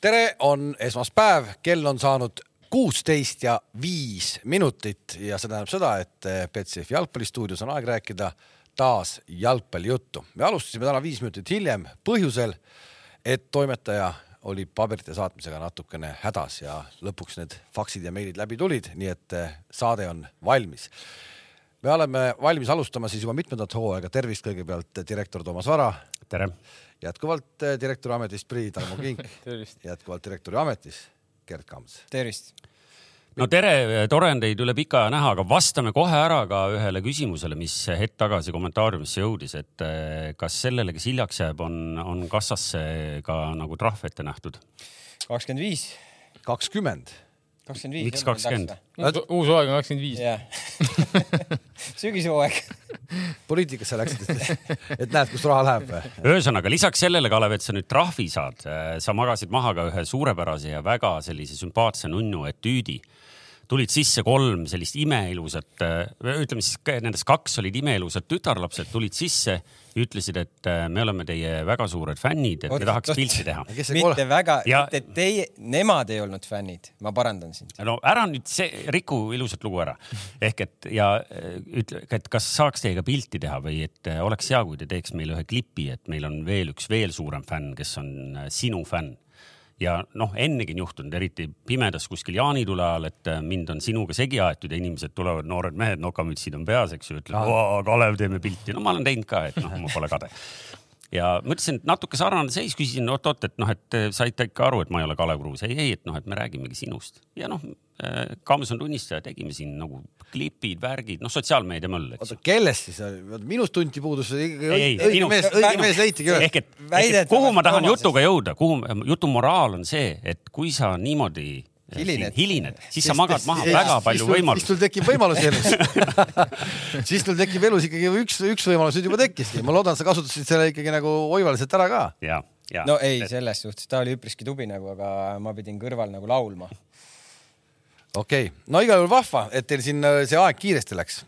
tere, on esmaspäev, kell on saanud kuusteist ja viis minutit ja see tähendab seda, et Betsafe jalgpallistuudios on aeg rääkida taas jalgpallijuttu. me alustasime täna viis minutit hiljem põhjusel, et toimetaja oli paberite saatmisega natukene hädas ja lõpuks need faksid ja meilid läbi tulid, nii et saade on valmis. me oleme valmis alustama siis juba mitmendat hooaega, tervist kõigepealt direktor Toomas Vara, tere. jätkuvalt eh, direktori ametis Priit Tarmo Kink, jätkuvalt direktori ametis Gerd Kams. tervist. no tere, tore on teid üle pika aja näha, aga vastame kohe ära ka ühele küsimusele, mis hetk tagasi kommentaariumisse jõudis, et eh, kas sellele, kes hiljaks jääb, on, on kassasse ka nagu trahv ette nähtud? kakskümmend viis, kakskümmend. kakskümmend viis. Miks 20?? uus hooaeg on kakskümmend viis. sügishooaeg. poliitikasse läksid, et, et näed, kus raha läheb või? ühesõnaga lisaks sellele, Kalev, et sa nüüd trahvi saad, sa magasid maha ka ühe suurepärase ja väga sellise sümpaatse nunnu etüüdi. Tulid sisse kolm sellist imeilusat, ütleme siis nendest kaks olid imeilusad tütarlapsed, tulid sisse ja ütlesid, et äh, me oleme teie väga suured fännid, et me tahaks pilti teha. mitte kole, väga, Ja- mitte teie, nemad ei olnud fännid, ma parandan sind. no ära nüüd see, riku ilusat lugu ära. ehk et ja äh, ütle, et kas saaks teiega pilti teha või et äh, oleks hea, kui te teeks meile ühe klipi, et meil on veel üks veel suurem fänn, kes on äh, sinu fänn. Ja noh, ennegi on juhtunud, eriti pimedas kuskil jaanitule ajal, et äh, mind on sinuga segi aetud ja inimesed tulevad, noored mehed, nokamütsid on peas, eks ju, ütlevad, Kalev, teeme pilti. no ma olen teinud ka, et noh, ma pole kade. Ja mõtlesin, et natuke sarnane seis, küsisin oot-oot, et noh, et saite ikka aru, et ma ei ole Kalev Kruus, ei, ei, et noh, et me räägimegi sinust. Ja noh, Kaames on tunnistaja, tegime siin nagu klipid, värgid, noh, sotsiaalmeedia möll, eks oota, kellest siis, minust tunti puudus, õige Ei, õige minu- mees, õige mees leitigi üles. ehk et, ehk et Väidetavalt kuhu ma tahan jutuga jõuda, kuhu jutu moraal on see, et kui sa niimoodi äh, Hilined. hilined, siis sa magad maha Ei, väga siis- palju sul- siis võimalusi. sul tekib võimalusi elus. siis sul tekib elus ikkagi üks, üks võimalus nüüd juba tekkiski. ma loodan, sa kasutasid selle ikkagi nagu oivaliselt ära ka. ja, ja. no ei, selles suhtes, ta oli üpriski tubli nagu, aga ma pidin kõrval nagu laulma. Okei okay., no igal juhul vahva, et teil siin äh, see aeg kiiresti läks.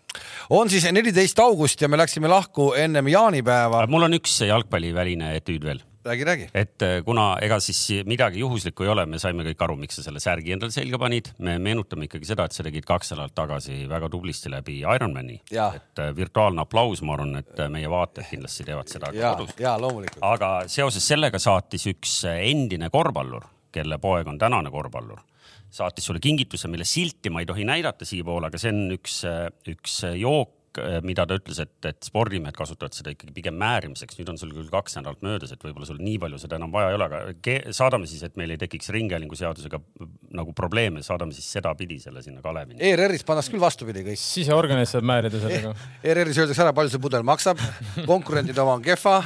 on siis neliteist august ja me läksime lahku ennem jaanipäeva. mul on üks jalgpalliväline etüüd veel räägi, räägi. et eh, kuna ega siis midagi juhuslikku ei ole, me saime kõik aru, miks sa selle särgi endale selga panid. me meenutame ikkagi seda, et sa tegid kaks nädalat tagasi väga tublisti läbi Ironmani. Jaa. et eh, virtuaalne aplaus, ma arvan, et meie vaatajad kindlasti teevad seda ja kodus., ja loomulikult. aga seoses sellega saatis üks endine korvpallur, kelle poeg on tänane korvpallur, saatis sulle kingituse, mille silti ma ei tohi näidata siiapoole, aga see on üks, üks jook, mida ta ütles, et, et spordimehed kasutavad seda ikkagi pigem määrimiseks. nüüd on sul küll kaks nädalat möödas, et võib-olla sul nii palju seda enam vaja ei ole, aga saadame siis, et meil ei tekiks ringhäälingu seadusega nagu probleeme, saadame siis sedapidi selle sinna Kalevini. ERR-is pannakse küll vastupidi kõik. siseorganis saab määrida sellega. ERR-is öeldakse ära, palju see pudel maksab, konkurentide oma on kehva.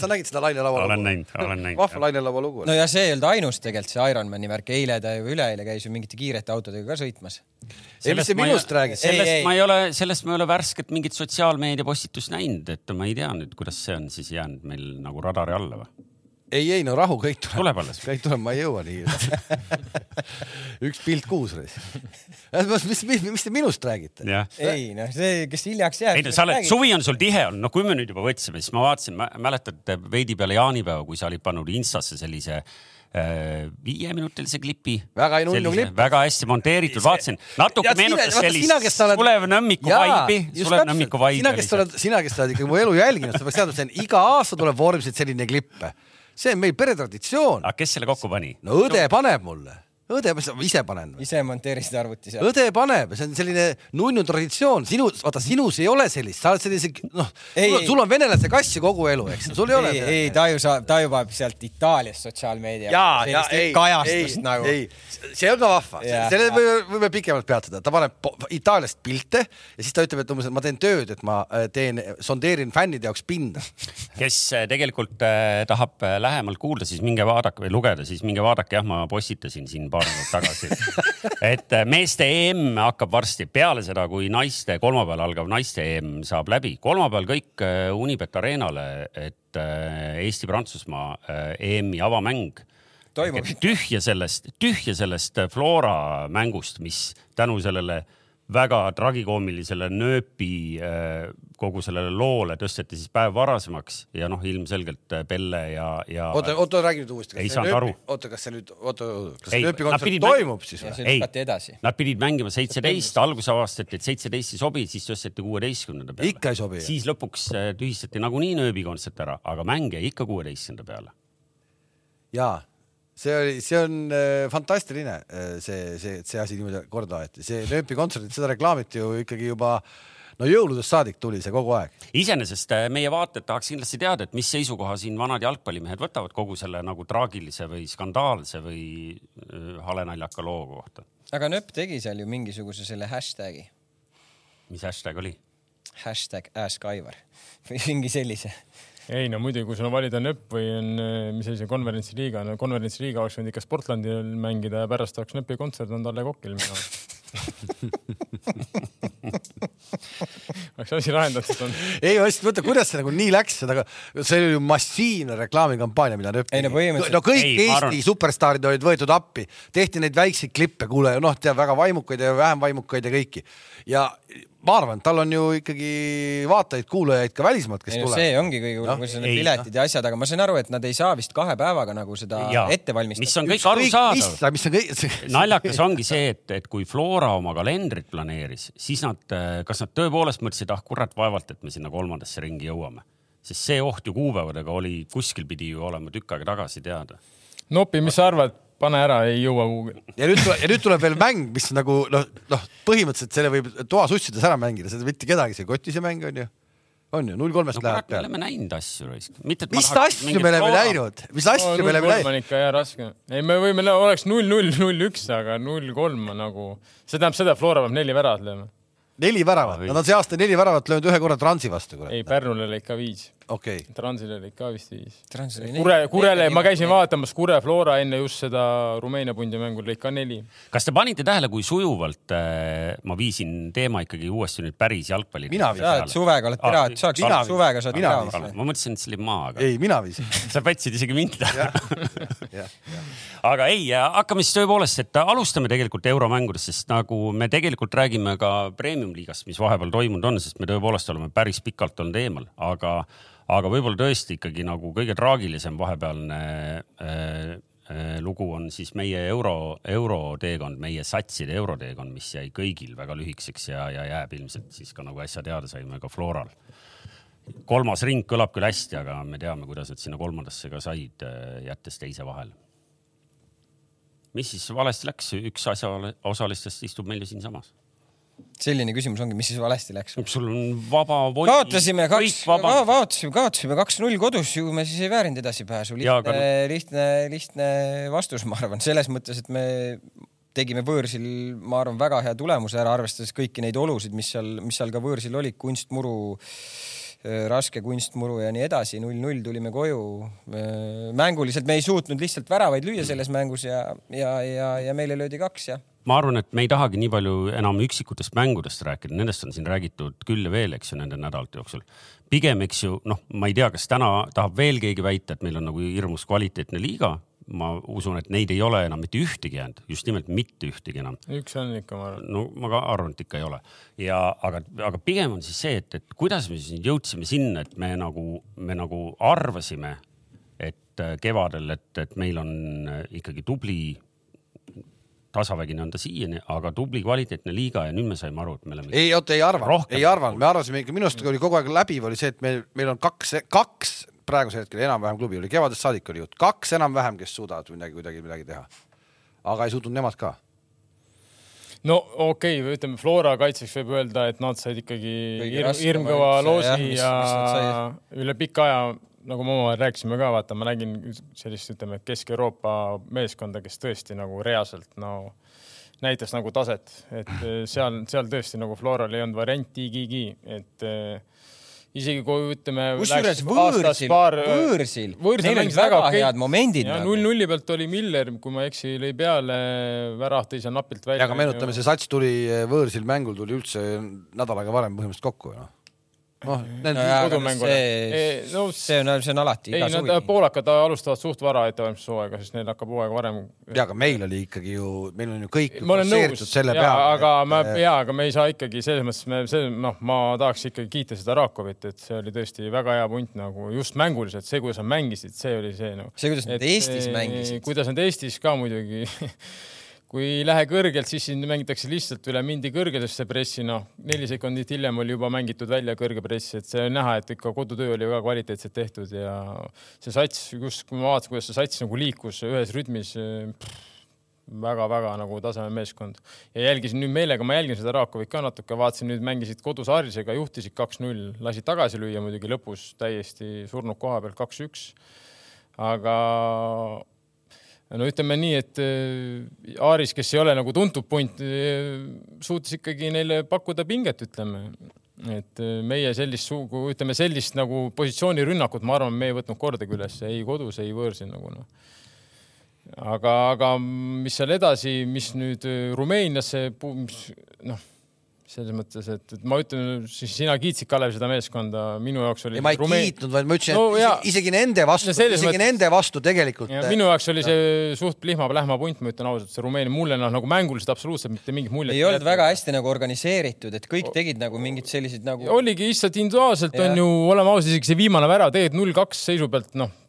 sa nägid seda Laine Laua olen lugu? näinud, olen näinud. vahva Laine Laua lugu. no ja see ei olnud ainus tegelikult see Ironmani värk, eile ta ju üleeile käis ju mingite kiirete autodega ka sõitmas. ei, mis sa minust räägid? sellest Ei, ei. ma ei ole, sellest ma ei ole värsket mingit sotsiaalmeedia postitust näinud, et ma ei tea nüüd, kuidas see on siis jäänud meil nagu radari alla või? ei, ei no rahu, kõik tuleb. tuleb alles. kõik tuleb, ma ei jõua nii. üks pilt kuus. mis, mis, mis, mis te minust räägite? ei noh, see, kes hiljaks jääb. ei no sa oled, suvi on sul tihe olnud, no kui me nüüd juba võtsime, siis ma vaatasin, mäletad veidi peale jaanipäeva, kui sa olid pannud Instasse sellise äh, viieminutilise klipi. Väga nunnu klipp. väga hästi monteeritud, vaatasin, natuke sina- meenutas vaata, sina, sellist sa oled- Sulev Nõmmiku vaibi, Sulev Nõmmiku sina, vaibi kes sa. oled, sina, kes sa oled ikkagi mu elu jälginud, sa peaks teadma, see on iga aasta tuleb vormiliselt selline klipp. see on meil peretraditsioon. aga kes selle kokku pani? no õde paneb mulle, õde, ise panen. ise monteerisid arvuti seal. õde paneb, see on selline nunnu traditsioon, sinu, vaata sinus ei ole sellist, sa oled sellise, noh, Ei, sul, ei. on venelaste kassi kogu elu, eks, sul ei ole. ei, ei ta ju saab, ta juba sealt Itaaliast sotsiaalmeedia. ja, ja ei, kajastust ei, nagu. ei, see on ka vahva, selle võime, võime pikemalt peatuda, ta paneb Itaaliast pilte ja siis ta ütleb, et umbes, et ma teen tööd, et ma äh, teen, sondeerin fännide jaoks pinda. kes äh, tegelikult äh, tahab äh, lähemalt kuulda, siis minge vaadake või lugeda, siis minge vaadake, jah, ma postitasin siin paar nädalat tagasi, et äh, meeste EM hakkab varsti peale seda, kui naiste kolmapäeval algav naiste EM saab läbi. kolmapäeval kõik äh, Unibet Arenale, et äh, Eesti-Prantsusmaa EM-i avamäng Toimub. tühja sellest, tühja sellest Flora mängust, mis tänu sellele väga tragikoomilisele nööpi äh, kogu sellele loole tõsteti siis päev varasemaks ja noh, ilmselgelt äh, Pelle ja, ja. oota, oota, räägi nüüd uuesti. ei saanud aru. oota, kas see nüüd, oota, kas see nööpikontsert toimub siis või? edasi. Nad pidid mängima seitseteist, alguses avastati, et seitseteist ei sobi, siis tõsteti kuueteistkümnenda peale. ikka ei sobi. siis lõpuks äh, tühistati nagunii nööbikontsert ära, aga mäng jäi ikka kuueteistkümnenda peale. jaa see oli, see on äh, fantastiline, äh, see, see, et see asi niimoodi korda aeti, see nööpikontserdid, seda reklaamiti ju ikkagi juba no jõuludest saadik tuli see kogu aeg. iseenesest äh, meie vaatajad tahaks kindlasti teada, et mis seisukoha siin vanad jalgpallimehed võtavad kogu selle nagu traagilise või skandaalse või halenaljaka loo kohta. aga Nööp tegi seal ju mingisuguse selle hashtag'i. mis hashtag oli? Hashtag Ask Aivar või mingi sellise ei no muidugi, kui sul on valida nööp või on, eh, mis asi see konverentsiliiga, no konverentsiliiga oleks võinud ikka Sportlandil mängida ja pärast oleks nööpi kontsert on Talle Kokil minu arust oleks asi lahendatud olnud. ei, ma lihtsalt mõtlen, kuidas see nagu nii läks, aga see oli ju massiivne reklaamikampaania, mida Nööp tegi. No, no kõik ei, Eesti arvan... superstaarid olid võetud appi, tehti neid väikseid klippe, kuule, noh, tead väga vaimukaid ja vähem vaimukaid ja kõiki. ja ma arvan, tal on ju ikkagi vaatajaid-kuulajaid ka välismaalt, kes tulevad. see ongi kõige hullem no,, kui need piletid ja asjad, aga ma sain aru, et nad ei saa vist kahe päevaga nagu seda ja, ette valmistada. mis on kõik arusaadav. mis on kõik naljakas ongi see, et, et kui Flora oma kalendrit planeeris, siis nad, kas nad tõepoolest mõtlesid, ah kurat, vaevalt, et me sinna kolmandasse ringi jõuame. sest see oht ju kuupäevadega oli, kuskil pidi ju olema tükk aega tagasi teada. Nopi, mis sa arvad, pane ära, ei jõua kuhugi. ja nüüd tuleb, ja nüüd tuleb veel mäng, mis nagu noh, noh, põhimõtteliselt selle võib toas ussides ära mängida, seda mitte kedagi, see kotise mäng on ju on ju, null kolmest no, läheb peale. me oleme näinud asju raisk. mis asju me oleme näinud, mis asju no, me oleme näinud? on ikka jah raske. ei, me võime, oleks null, null, null, üks, aga null kolm on nagu, see tähendab seda, et Flora peab neli väravat lööma. neli väravat, nad on see aasta neli väravat löönud ühe korra Transi vastu. ei, Pärnule lõi ikka viis okei okay.. Transile oli ka vist viis. Kure, Kurele, ma käisin vaatamas Kure Flora enne just seda Rumeenia pundi mängu lõi ka neli. kas te panite tähele, kui sujuvalt äh, ma viisin teema ikkagi uuesti nüüd päris jalgpalli? mina viisin. suvega oled piraat, saaks mina, suvega saad piraat. ma mõtlesin, et see oli maa, aga. ei, mina viisin sa pätsid isegi mind aga ei, hakkame siis tõepoolest, et alustame tegelikult euromängudest, sest nagu me tegelikult räägime ka premium-liigast, mis vahepeal toimunud on, sest me tõepoolest oleme päris pikalt olnud eemal, aga aga võib-olla tõesti ikkagi nagu kõige traagilisem vahepealne äh, äh, lugu on siis meie euro, euroteekond, meie satside euroteekond, mis jäi kõigil väga lühikeseks ja, ja jääb ilmselt siis ka nagu äsja teada saime ka Floral. kolmas ring kõlab küll hästi, aga me teame, kuidas nad sinna kolmandasse ka said, äh, jättes teise vahele. mis siis valesti läks, üks asjaosalistest istub meil ju siinsamas selline küsimus ongi, mis siis valesti läks? sul on vaba voli. kaotasime kaks, kaotasime, kaotasime kaks-null kodus, ju me siis ei väärinud edasipääsu. lihtne, lihtne, lihtne vastus, ma arvan, selles mõttes, et me tegime võõrsil, ma arvan, väga hea tulemuse ära, arvestades kõiki neid olusid, mis seal, mis seal ka võõrsil olid, kunstmuru äh, raske kunstmuru ja nii edasi, null-null tulime koju. Äh, mänguliselt me ei suutnud lihtsalt väravaid lüüa selles mängus ja, ja, ja, ja meile löödi kaks ja ma arvan, et me ei tahagi nii palju enam üksikutest mängudest rääkida, nendest on siin räägitud küll ja veel, eks ju, nende nädalate jooksul. pigem, eks ju, noh, ma ei tea, kas täna tahab veel keegi väita, et meil on nagu hirmus kvaliteetne liiga. ma usun, et neid ei ole enam mitte ühtegi jäänud, just nimelt mitte ühtegi enam. üks on ikka, ma arvan. no ma ka arvan, et ikka ei ole. ja aga, aga pigem on siis see, et, et kuidas me siis jõudsime sinna, et me nagu, me nagu arvasime, et kevadel, et, et meil on ikkagi tubli tasavägine on ta siiani, aga tubli kvaliteetne liiga ja nüüd me saime aru, et me oleme. ei, oota, ei arvanud, ei arvanud, me arvasime ikka, minu arust oli kogu aeg läbiv oli see, et meil, meil on kaks, kaks praegusel hetkel enam-vähem klubi oli, kevadest saadik oli jutt, kaks enam-vähem, kes suudavad midagi, kuidagi midagi teha. aga ei suutnud nemad ka. no okei okay,, ütleme Flora kaitseks võib öelda, et nad said ikkagi hirmkõva loosi ja üle pika aja nagu me omavahel rääkisime ka, vaata, ma nägin sellist, ütleme, Kesk-Euroopa meeskonda, kes tõesti nagu reaalselt no näitas nagu taset, et eh, seal, seal tõesti nagu Floral ei olnud variantigigi, et äh, isegi kui ütleme. kusjuures võõrsil, võõrsil, võõrsil olid väga okay. head momendid. ja null nulli pealt oli Miller, kui ma ei eksi, lõi peale, värav tõi seal napilt välja. aga meenutame, see sats tuli võõrsil mängul tuli üldse nädal aega varem põhimõtteliselt kokku, noh noh, kodumängule. see, no, see on, see on alati iga suvi. Nad poolakad alustavad suht vara ettevalmistushooaega, sest neil hakkab hooaeg varem. ja, aga meil oli ikkagi ju, meil on ju kõik forsseeritud selle peale. aga ma, ja, aga me ei saa ikkagi selles mõttes, me, see noh, ma tahaks ikkagi kiita seda Rakovit, et see oli tõesti väga hea punt nagu just mänguliselt, see, kuidas nad mängisid, see oli see nagu. see, kuidas nad Eestis mängisid. kuidas nad Eestis ka muidugi kui ei lähe kõrgelt, siis siin mängitakse lihtsalt üle mindi kõrgedesse pressi, noh, neli sekundit hiljem oli juba mängitud välja kõrge press, et see on näha, et ikka kodutöö oli väga kvaliteetselt tehtud ja see sats, just kui ma vaatasin, kuidas see sats nagu liikus ühes rütmis väga-väga nagu taseme meeskond ja jälgisin nüüd meelega, ma jälgin seda Rakovit ka natuke, vaatasin nüüd mängisid kodus Arisega, juhtisid kaks-null, lasid tagasi lüüa muidugi lõpus täiesti surnud koha pealt kaks-üks. aga no ütleme nii, et äh, Aaris, kes ei ole nagu tuntud punt, äh, suutis ikkagi neile pakkuda pinget, ütleme. et äh, meie sellist sugu, ütleme sellist nagu positsioonirünnakut, ma arvan, me ei võtnud kordagi üles ei kodus, ei võõrsil nagu noh. aga, aga mis seal edasi, mis nüüd Rumeeniasse, noh selles mõttes, et, et ma ütlen, siis sina kiitsid Kalev seda meeskonda, minu jaoks oli. ei, ma ei Rumeen... kiitnud, vaid ma ütlesin no,, et isegi, isegi nende vastu, isegi mõttes... nende vastu tegelikult. minu jaoks oli see suht plihma-plähma punt, ma ütlen ausalt, see Rumeenia mulle noh, nagu mänguliselt absoluutselt mitte mingit muljet. ei olnud väga hästi nagu organiseeritud, et kõik tegid nagu mingid sellised nagu. oligi lihtsalt individuaalselt on ju, oleme ausad, isegi see viimane värav tegelikult null kaks seisu pealt, noh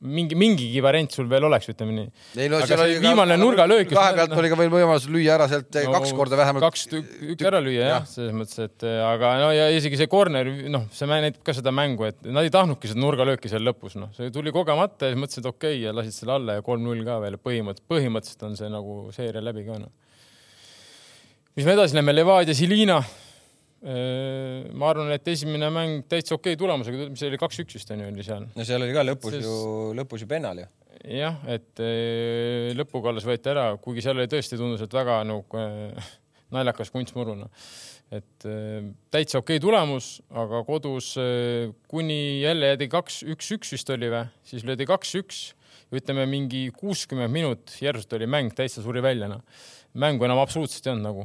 mingi, mingigi variant sul veel oleks, ütleme nii. No, aga see viimane nurgalöök. vahepealt oli ka veel võimalus lüüa ära sealt no, kaks korda vähemalt. kaks tükki ära lüüa jah ja., selles mõttes, et aga no ja isegi see corner, noh, see näitab ka seda mängu, et nad ei tahtnudki seda nurgalööki seal lõpus, noh, see tuli kogemata ja siis mõtlesid, okei okay, ja lasid selle alla ja kolm-null ka veel, põhimõtteliselt, põhimõtteliselt on see nagu seeria läbi ka noh. mis me edasi läheme, Levadia, Silina Äh, ma arvan, et esimene mäng täitsa okei okay tulemusega, mis oli kaks-üks vist on ju oli seal. no seal oli ka lõpus Ses... ju, lõpus ju pennal ju. jah, et äh, lõpuga alles võeti ära, kuigi seal oli tõesti tundus, et väga nagu äh, naljakas kunstmuru noh. et täitsa okei okay tulemus, aga kodus kuni jälle jäädi kaks, üks-üks vist oli või, siis löödi kaks-üks, ütleme mingi kuuskümmend minut järsult oli mäng täitsa suri välja noh mängu enam absoluutselt ei olnud nagu,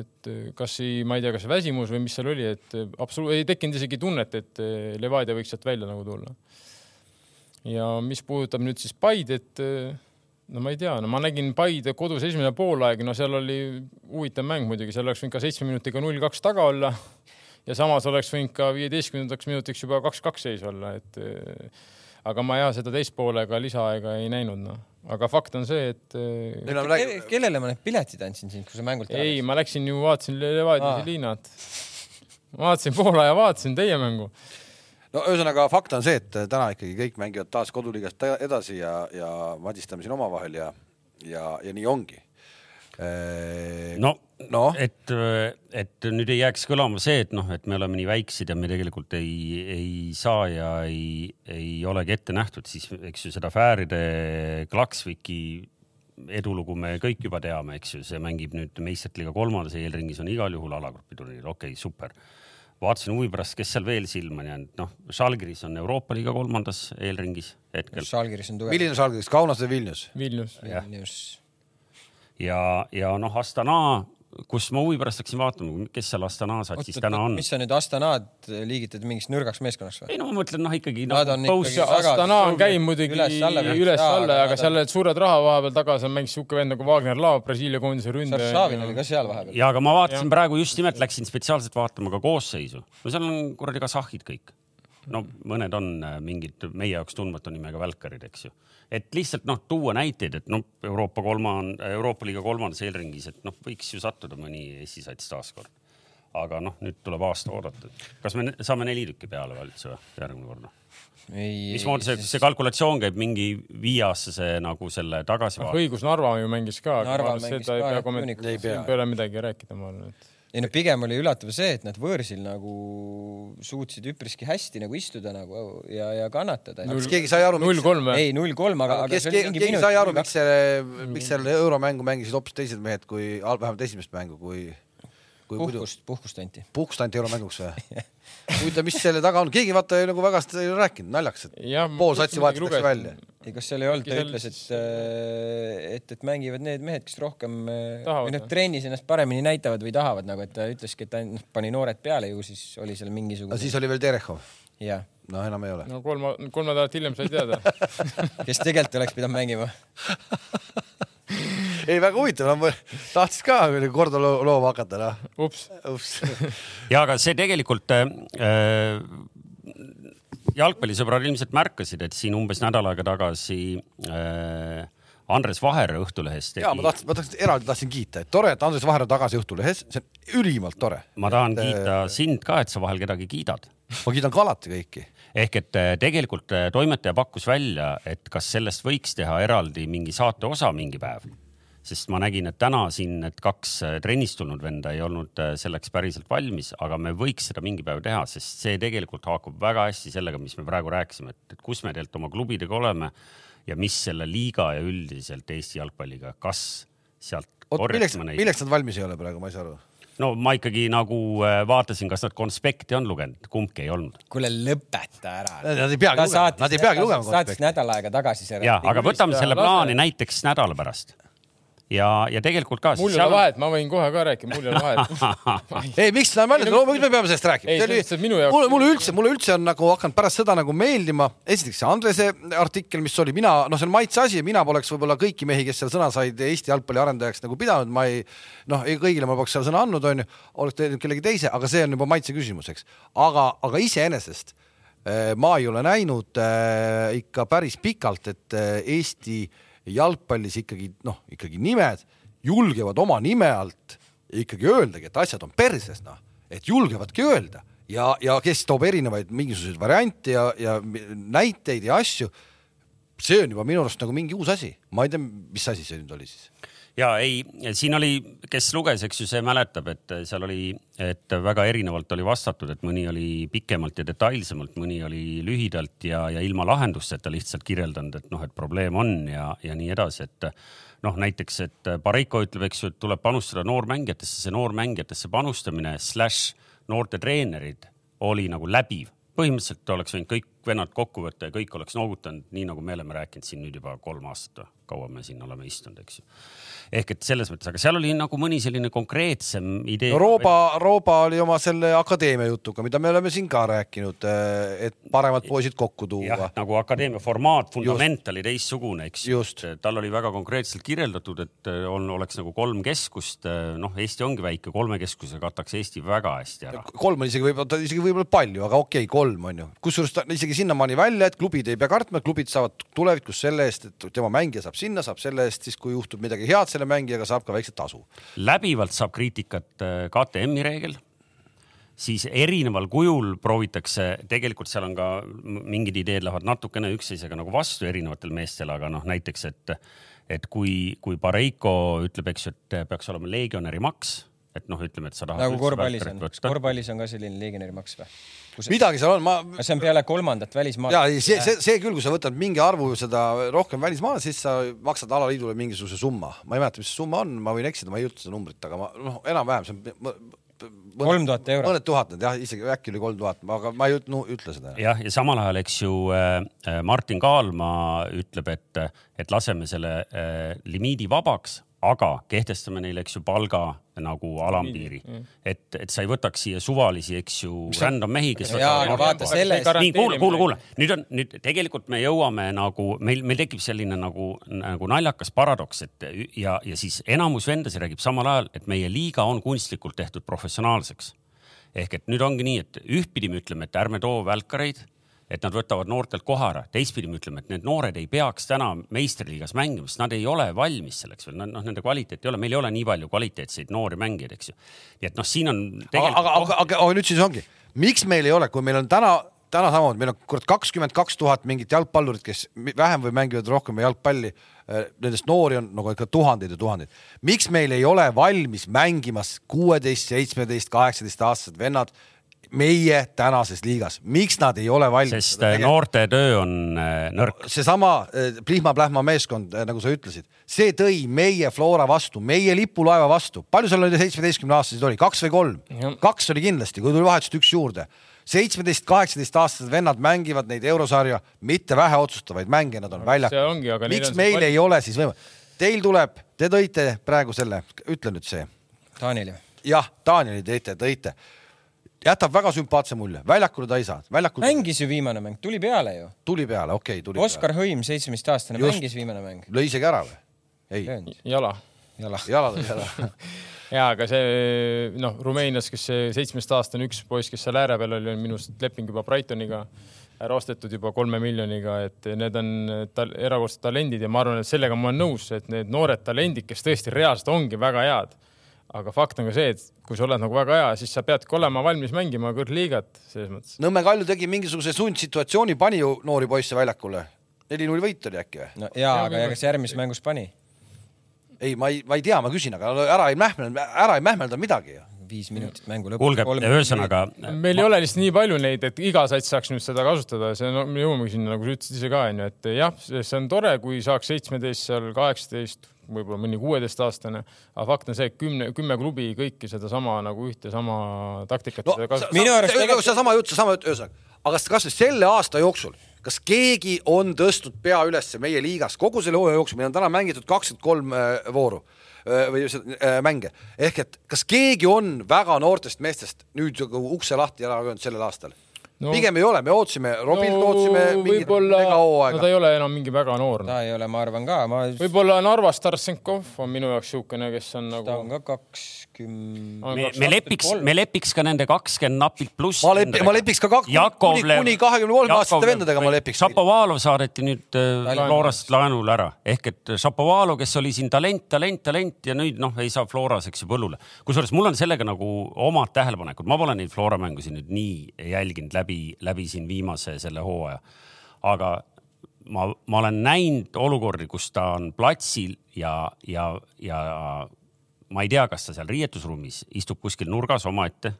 et kas ei, ma ei tea, kas väsimus või mis seal oli, et absoluut ei tekkinud isegi tunnet, et Levadia võiks sealt välja nagu tulla. ja mis puudutab nüüd siis Paidet, no ma ei tea, no ma nägin Paide kodus esimene poolaeg, no seal oli huvitav mäng muidugi, seal oleks võinud ka seitsme minutiga null kaks taga olla ja samas oleks võinud ka viieteistkümnendaks minutiks juba kaks-kaks seis olla, et aga ma jah, seda teist poolega lisaaega ei näinud, noh aga fakt on see, et Ke. kellele ma need piletid andsin sind, kui sa mängult ära ei, ma läksin ju vaatasin Levadia Liinat. vaatasin Poola ja vaatasin teie mängu. no ühesõnaga fakt on see, et täna ikkagi kõik mängivad taas koduliigast edasi ja, ja madistame siin omavahel ja, ja, ja nii ongi no, no., et, et nüüd ei jääks kõlama see, et noh, et me oleme nii väiksed ja me tegelikult ei, ei saa ja ei, ei olegi ette nähtud, siis eks ju seda Fääride Klaksviki edulugu me kõik juba teame, eks ju, see mängib nüüd meistrite liiga kolmandas eelringis, on igal juhul alagrupi turniir, okei okay,, super. vaatasin huvi pärast, kes seal veel silma on jäänud, noh, Žalgiris on Euroopa liiga kolmandas eelringis hetkel. Žalgiris on tugev. milline Žalgiris, Kaunas või Vilnius? Vilnius. Vilnius ja, ja noh, Astana, kus ma huvi pärast hakkasin vaatama, kes seal Astana satsis täna on. mis sa nüüd Astanad liigitad mingiks nõrgaks meeskonnaks või? ei no ma mõtlen noh, ikkagi no,. Astana on käinud muidugi üles-alla, aga seal olid suured raha vahepeal taga, seal mängis siuke vend nagu Wagner Laav, Brasiilia koondise ründaja. Šašavin oli ka seal vahepeal. ja aga ma vaatasin ja. praegu just nimelt läksin spetsiaalselt vaatama ka koosseisu. no seal on kuradi kasahhid kõik. No mõned on äh, mingid meie jaoks tundmatu nimega välkarid, eks ju et lihtsalt noh, tuua näiteid, et noh, Euroopa kolmand-, Euroopa liiga kolmandas eelringis, et noh, võiks ju sattuda mõni Eesti sats taaskord. aga noh, nüüd tuleb aasta oodata. kas me saame neli tükki peale üldse või järgmine kord? mismoodi see, see kalkulatsioon käib mingi viieaastase nagu selle tagasivaate? Ah, õigus Narva ju mängis ka. Narva mängis ka. ei pea, ei pea midagi rääkida, ma arvan, et ei no pigem oli üllatav see, et nad võõrsil nagu suutsid üpriski hästi nagu istuda nagu ja, ja kannatada. kas keegi sai aru? null kolm või? ei, null kolm, aga, aga. kes, keegi, keegi sai aru, miks selle, miks selle euromängu mängisid hoopis teised mehed kui vähemalt esimest mängu, kui puhkust, puhkust anti. puhkust anti euromänguks või huvitav, mis selle taga on, keegi vaata nagu väga seda ei ole rääkinud, naljakas, et pool satsi vahetatakse välja. ei, kas seal ei olnud, ta ütles, et, äh, et, et mängivad need mehed, kes rohkem äh, või noh, trennis ennast paremini näitavad või tahavad nagu, et ta ütleski, et ta noh, pani noored peale ju, siis oli seal mingisugune. siis oli veel Terehov? jah. no enam ei ole. no kolm, kolm nädalat hiljem sai teada kes tegelikult oleks pidanud mängima ei, väga huvitav no,, tahtis ka korda looma hakata, noh. ups, ups. ja aga see tegelikult äh, jalgpallisõbrad ilmselt märkasid, et siin umbes nädal aega tagasi äh, Andres Vaher Õhtulehest tegi. ja ma tahtsin, ma tahtsin eraldi tahtsin kiita, et tore, et Andres Vaher on tagasi Õhtulehes, see on ülimalt tore. ma tahan et, kiita äh, sind ka, et sa vahel kedagi kiidad. ma kiidan ka alati kõiki. Ehk et äh, tegelikult äh, toimetaja pakkus välja, et kas sellest võiks teha eraldi mingi saate osa mingi päev sest ma nägin, et täna siin need kaks trennist tulnud venda ei olnud selleks päriselt valmis, aga me võiks seda mingi päev teha, sest see tegelikult haakub väga hästi sellega, mis me praegu rääkisime, et, et kus me tegelikult oma klubidega oleme ja mis selle liiga ja üldiselt Eesti jalgpalliga, kas sealt oot, milleks, milleks nad valmis ei ole praegu, ma ei saa aru? No ma ikkagi nagu äh, vaatasin, kas nad konspekti on lugenud, kumbki ei olnud. kuule, lõpeta ära. Nad ei peagi lugema, nad ei peagi lugema. saatis nädal aega tagasi selle. ja, aga võtame selle plaani näiteks nädala pärast ja, ja tegelikult ka. mul ei ole vahet, ma võin kohe ka rääkida, mul ei ole vahet ei, miks läheme välja, loomulikult me peame sellest rääkima. mulle, mulle üldse, mulle üldse on nagu hakanud pärast seda nagu meeldima, esiteks see Andrese artikkel, mis oli, mina, noh, see on maitse asi, mina poleks võib-olla kõiki mehi, kes seal sõna said Eesti jalgpalli arendajaks nagu pidanud, ma ei, noh, ei kõigile ma poleks seal sõna andnud, onju, oleks teinud kellegi teise, aga see on juba maitse küsimus, eks. aga, aga iseenesest eh, ma ei ole näinud äh, ikka päris pikalt, et äh, Eesti äh, jalgpallis ikkagi noh, ikkagi nimed julgevad oma nime alt ikkagi öeldagi, et asjad on perses, noh, et julgevadki öelda. Ja, ja kes toob erinevaid mingisuguseid variante ja, ja näiteid ja asju. see on juba minu arust nagu mingi uus asi, ma ei tea, mis asi see nüüd oli siis ja ei, siin oli, kes luges, eks ju, see mäletab, et seal oli, et väga erinevalt oli vastatud, et mõni oli pikemalt ja detailsemalt, mõni oli lühidalt ja, ja ilma lahendusteta lihtsalt kirjeldanud, et noh, et probleem on ja, ja nii edasi, et noh, näiteks, et Pareiko ütleb, eks ju, et tuleb panustada noormängijatesse, see noormängijatesse panustamine slaš noorte treenerid oli nagu läbiv. Põhimõtteliselt oleks võinud kõik vennad kokku võtta ja kõik oleks noogutanud, nii nagu me oleme rääkinud siin nüüd juba kolm aastat kaua me siin oleme istunud, eks ju ehk et selles mõttes, aga seal oli nagu mõni selline konkreetsem idee no,. Rooba, Rooba oli oma selle akadeemia jutuga, mida me oleme siin ka rääkinud, et paremad poisid kokku tuua. nagu akadeemia formaat, vundament oli teistsugune, eks ju. tal oli väga konkreetselt kirjeldatud, et eh, on, oleks nagu kolm keskust. Eh, noh, Eesti ongi väike, kolme keskuse kataks Eesti väga hästi ära. kolm on isegi võib-olla, isegi võib-olla palju, aga okei okay,, kolm on ju. kusjuures ta isegi sinnamaani välja, et klubid ei pea kartma, klubid saavad tulevikus selle eest, et tema mängija saab sinna, saab selle eest siis, kui juhtub midagi head selle mängijaga saab ka väikset tasu. läbivalt saab kriitikat äh, KTM-i reegel, siis erineval kujul proovitakse, tegelikult seal on ka mingid ideed lähevad natukene üksteisega nagu vastu erinevatel meestel, aga noh, näiteks, et, et kui, kui Pareiko ütleb, eks ju, et peaks olema legionäri maks, et noh, ütleme, et sa tahad. nagu korvpallis on, korvpallis on ka selline legionäri maks või? Kus... midagi seal on, ma. see on peale kolmandat välismaad. ja see, see, see küll, kui sa võtad mingi arvu seda rohkem välismaale, siis sa maksad alaliidule mingisuguse summa, ma ei mäleta, mis see summa on, ma võin eksida, ma ei ütle seda numbrit, aga ma noh, enam-vähem see on kolm tuhat eurot. mõned tuhanded jah, isegi äkki oli kolm tuhat, aga ma ei no, ütle seda. jah, ja samal ajal, eks ju äh, äh Martin Kaalma ütleb, et, et laseme selle äh, limiidi vabaks, aga kehtestame neile, eks ju, palga nagu alampiiri, et, et sa ei võtaks siia suvalisi, eks ju, random mehi, kes. jaa, aga vaata sellest. nii, kuule, kuule, kuule, nüüd on, nüüd tegelikult me jõuame nagu meil, meil tekib selline nagu, nagu naljakas paradoks, et ja, ja siis enamus vendasid räägib samal ajal, et meie liiga on kunstlikult tehtud professionaalseks. ehk et nüüd ongi nii, et ühtpidi me ütleme, et ärme too välkareid et nad võtavad noortelt koha ära. teistpidi me ütleme, et need noored ei peaks täna meistriliigas mängima, sest nad ei ole valmis selleks veel, noh, nende kvaliteet ei ole, meil ei ole nii palju kvaliteetseid noori mängijaid, eks ju. nii et noh, siin on tegelikult. aga, aga, aga, aga nüüd siis ongi, miks meil ei ole, kui meil on täna, täna samamoodi, meil on kurat kakskümmend kaks tuhat mingit jalgpallurit, kes vähem või mängivad rohkem jalgpalli. Äh, nendest noori on nagu ikka tuhandeid ja tuhandeid. miks meil ei ole valmis mängimas kuueteist, seitsmeteist, kaheksateist aastased vennad meie tänases liigas, miks nad ei ole valmis? sest äh, noorte töö on äh, nõrk. seesama äh, Plihma-Plähma meeskond, nagu sa ütlesid, see tõi meie Flora vastu, meie lipulaeva vastu. palju seal oli seitsmeteistkümne aastaseid oli, kaks või kolm? kaks oli kindlasti, kui tuli vahetusest üks juurde. seitsmeteist, kaheksateist aastased vennad mängivad neid eurosarja, mitte vähe otsustavaid mänge, nad on väljakul. miks meil palju... ei ole siis võimalik? Teil tuleb, te tõite praegu selle, ütle nüüd see. Taanil ju. jah, Taanili tõite, tõite jätab väga sümpaatse mulje, väljakule ta ei saa. mängis ju viimane mäng, tuli peale ju. tuli peale, okei okay,, tuli Oskar peale. Hõim, seitsmeteistaastane, mängis viimane mäng. lõi isegi ära või? ei. jala. jala. jala lõi ära ja aga see noh, Rumeenias, kes see seitsmeteistaastane üks poiss, kes seal ääre peal oli, on minu arust leping juba Brightoniga ära ostetud juba kolme miljoniga, et need on tal erakordsed talendid ja ma arvan, et sellega ma olen nõus, et need noored talendid, kes tõesti reaalselt ongi väga head aga fakt on ka see, et kui sa oled nagu väga hea, siis sa peadki olema valmis mängima kõrgliigat selles mõttes. Nõmme Kalju tegi mingisuguse sundsituatsiooni, pani ju noori poisse väljakule. neli-null võit oli äkki või? no jaa, aga kas järgmises mängus pani? ei, ma ei, ma ei tea, ma küsin, aga ära ei mähmelda, ära ei mähmelda midagi ju viis minutit mängu lõpus. kuulge, ühesõnaga. meil ma... ei ole lihtsalt nii palju neid, et iga sats saaks nüüd seda kasutada, see no, me jõuamegi sinna, nagu sa ütlesid ise ka onju, et jah, see on tore, kui saaks seitsmeteist seal kaheksateist võib-olla mõni kuueteistaastane, aga fakt on see, et kümne, kümme klubi kõiki sedasama nagu ühte sama taktikat no,. minu arust tegelikult seesama jutt, seesama jutt, ühesõnaga, aga kasvõi selle aasta jooksul, kas keegi on tõstnud pea üles meie liigas kogu selle hooaja jooksul, meil on täna mängitud kakskümmend kolm äh, vooru äh, või äh, mänge, ehk et kas keegi on väga noortest meestest nüüd ukse lahti ära löönud sellel aastal? No, pigem ei ole, me ootasime, Robilt no, ootasime mingit megahooaega no,. ta ei ole enam mingi väga noor. ta ei ole, ma arvan ka ma.... võib-olla Narvas Tarsenkov on minu jaoks niisugune, kes on nagu. ta on ka kakskümmend. me, me lepiks, me lepiks ka nende kakskümmend napilt pluss. ma lepi-, ma lepiks ka kaks, kuni, kuni kahekümne kolme aastaste vendadega ma lepiks. Šapovalov saadeti nüüd äh, Florast laenule ära ehk et Šapovalov, kes oli siin talent, talent, talent ja nüüd noh, ei saa Floras, eks ju, põllule. kusjuures mul on sellega nagu omad tähelepanekud, ma pole neid Flora mängusid nüüd nii jälginud läbi läbi, läbi siin viimase selle hooaja. aga ma, ma olen näinud olukordi, kus ta on platsil ja, ja, ja ma ei tea, kas ta seal riietusruumis istub kuskil nurgas omaette.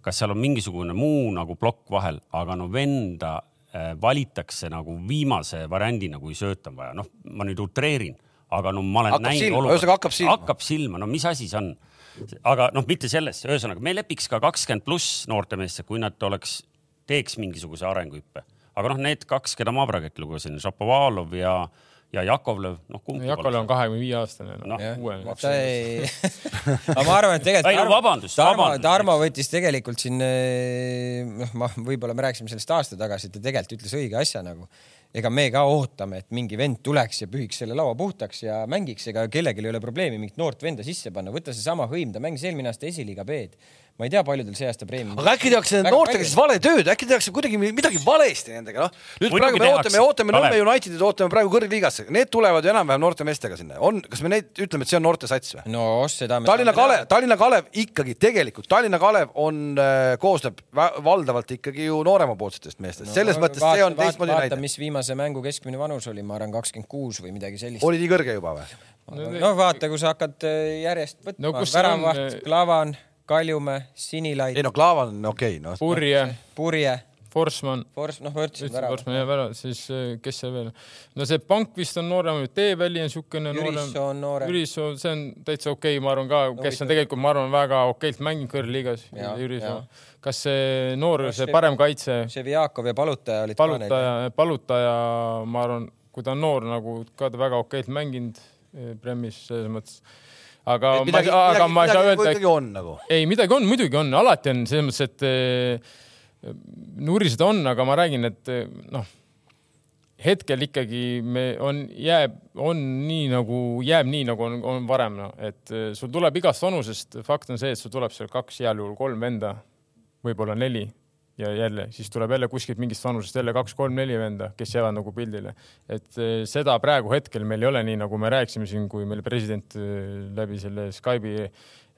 kas seal on mingisugune muu nagu plokk vahel, aga no venda äh, valitakse nagu viimase variandina, kui sööta on vaja. noh, ma nüüd utreerin, aga no ma olen hakkab näinud olukorda. hakkab silma. hakkab silma, no mis asi see on? aga noh, mitte sellest, ühesõnaga me lepiks ka kakskümmend pluss noortemeeste, kui nad oleks teeks mingisuguse arenguhüppe. aga noh, need kaks, keda ma praegu lugesin, Šapovalov ja, ja Jakovlev, noh kumb. Jakovlev on kahekümne viie aastane no,. No, ei... aga ma arvan, et tegelikult. ei no vabandust, Tarmo, Tarmo võttis tegelikult siin, eh, noh, ma võib-olla me rääkisime sellest aasta tagasi, et ta tegelikult ütles õige asja nagu ega me ka ootame, et mingi vend tuleks ja pühiks selle laua puhtaks ja mängiks, ega kellelgi ei ole probleemi mingit noort venda sisse panna, võta seesama Hõim, ta mängis eelmine aasta esiliiga B-d ma ei tea, paljudel see aasta preemia. aga äkki tehakse noortega siis vale tööd, äkki tehakse kuidagi midagi valesti nendega, noh. nüüd Muidugi praegu me ootame, ootame Nõmme Unitedit, ootame praegu kõrgliigasse, need tulevad ju enam-vähem noorte meestega sinna, on, kas me neid ütleme, et see on noorte sats või? no seda me Tallinna Kalev, Tallinna Kalev ikkagi tegelikult, Tallinna Kalev on äh,, koosneb valdavalt ikkagi ju nooremapoolsetest meestest no,, selles mõttes vaata, see on teistmoodi näide. mis viimase mängu keskmine vanus oli, ma arvan, kakskümmend kuus või midagi sellist. oli nii kõrge juba või? no vaata, kui sa hakkad äh, järjest võtma no,, väravaht, äh, Klavan Kaljumäe, Sinilaid. ei no Klaavan on okei okay, no.. Purje. Purje. Forsman. Fors-, noh, ma ütlesin ära. Forsman jääb ära, siis äh, kes seal veel? no see pank vist on noorem, Teeväli on niisugune noorem. Jürisso on noorem. Jürisso, see on täitsa okei okay,, ma arvan ka, kes on tegelikult, ma arvan, väga okeilt mänginud kõrgliigas. Jürisso. kas see noor, see parem kaitse? Ševjakov ja Palutaja olid palutaja, Palutaja, ma arvan, kui ta on noor nagu ka ta väga okeilt mänginud eh, Premis selles mõttes aga et midagi, ma, aga midagi, ma ei saa öelda. ikkagi on nagu. ei, midagi on, muidugi on, alati on selles mõttes, et eh, nurised on, aga ma räägin, et eh, noh, hetkel ikkagi me on, jääb, on nii nagu, jääb nii nagu on, on varem, no et eh, sul tuleb igast vanusest, fakt on see, et sul tuleb seal kaks, heal juhul kolm venda, võib-olla neli ja jälle, siis tuleb jälle kuskilt mingist vanusest jälle kaks-kolm-neli venda, kes jäävad nagu pildile. et eh, seda praegu hetkel meil ei ole nii, nagu me rääkisime siin, kui meil president eh, läbi selle Skype'i,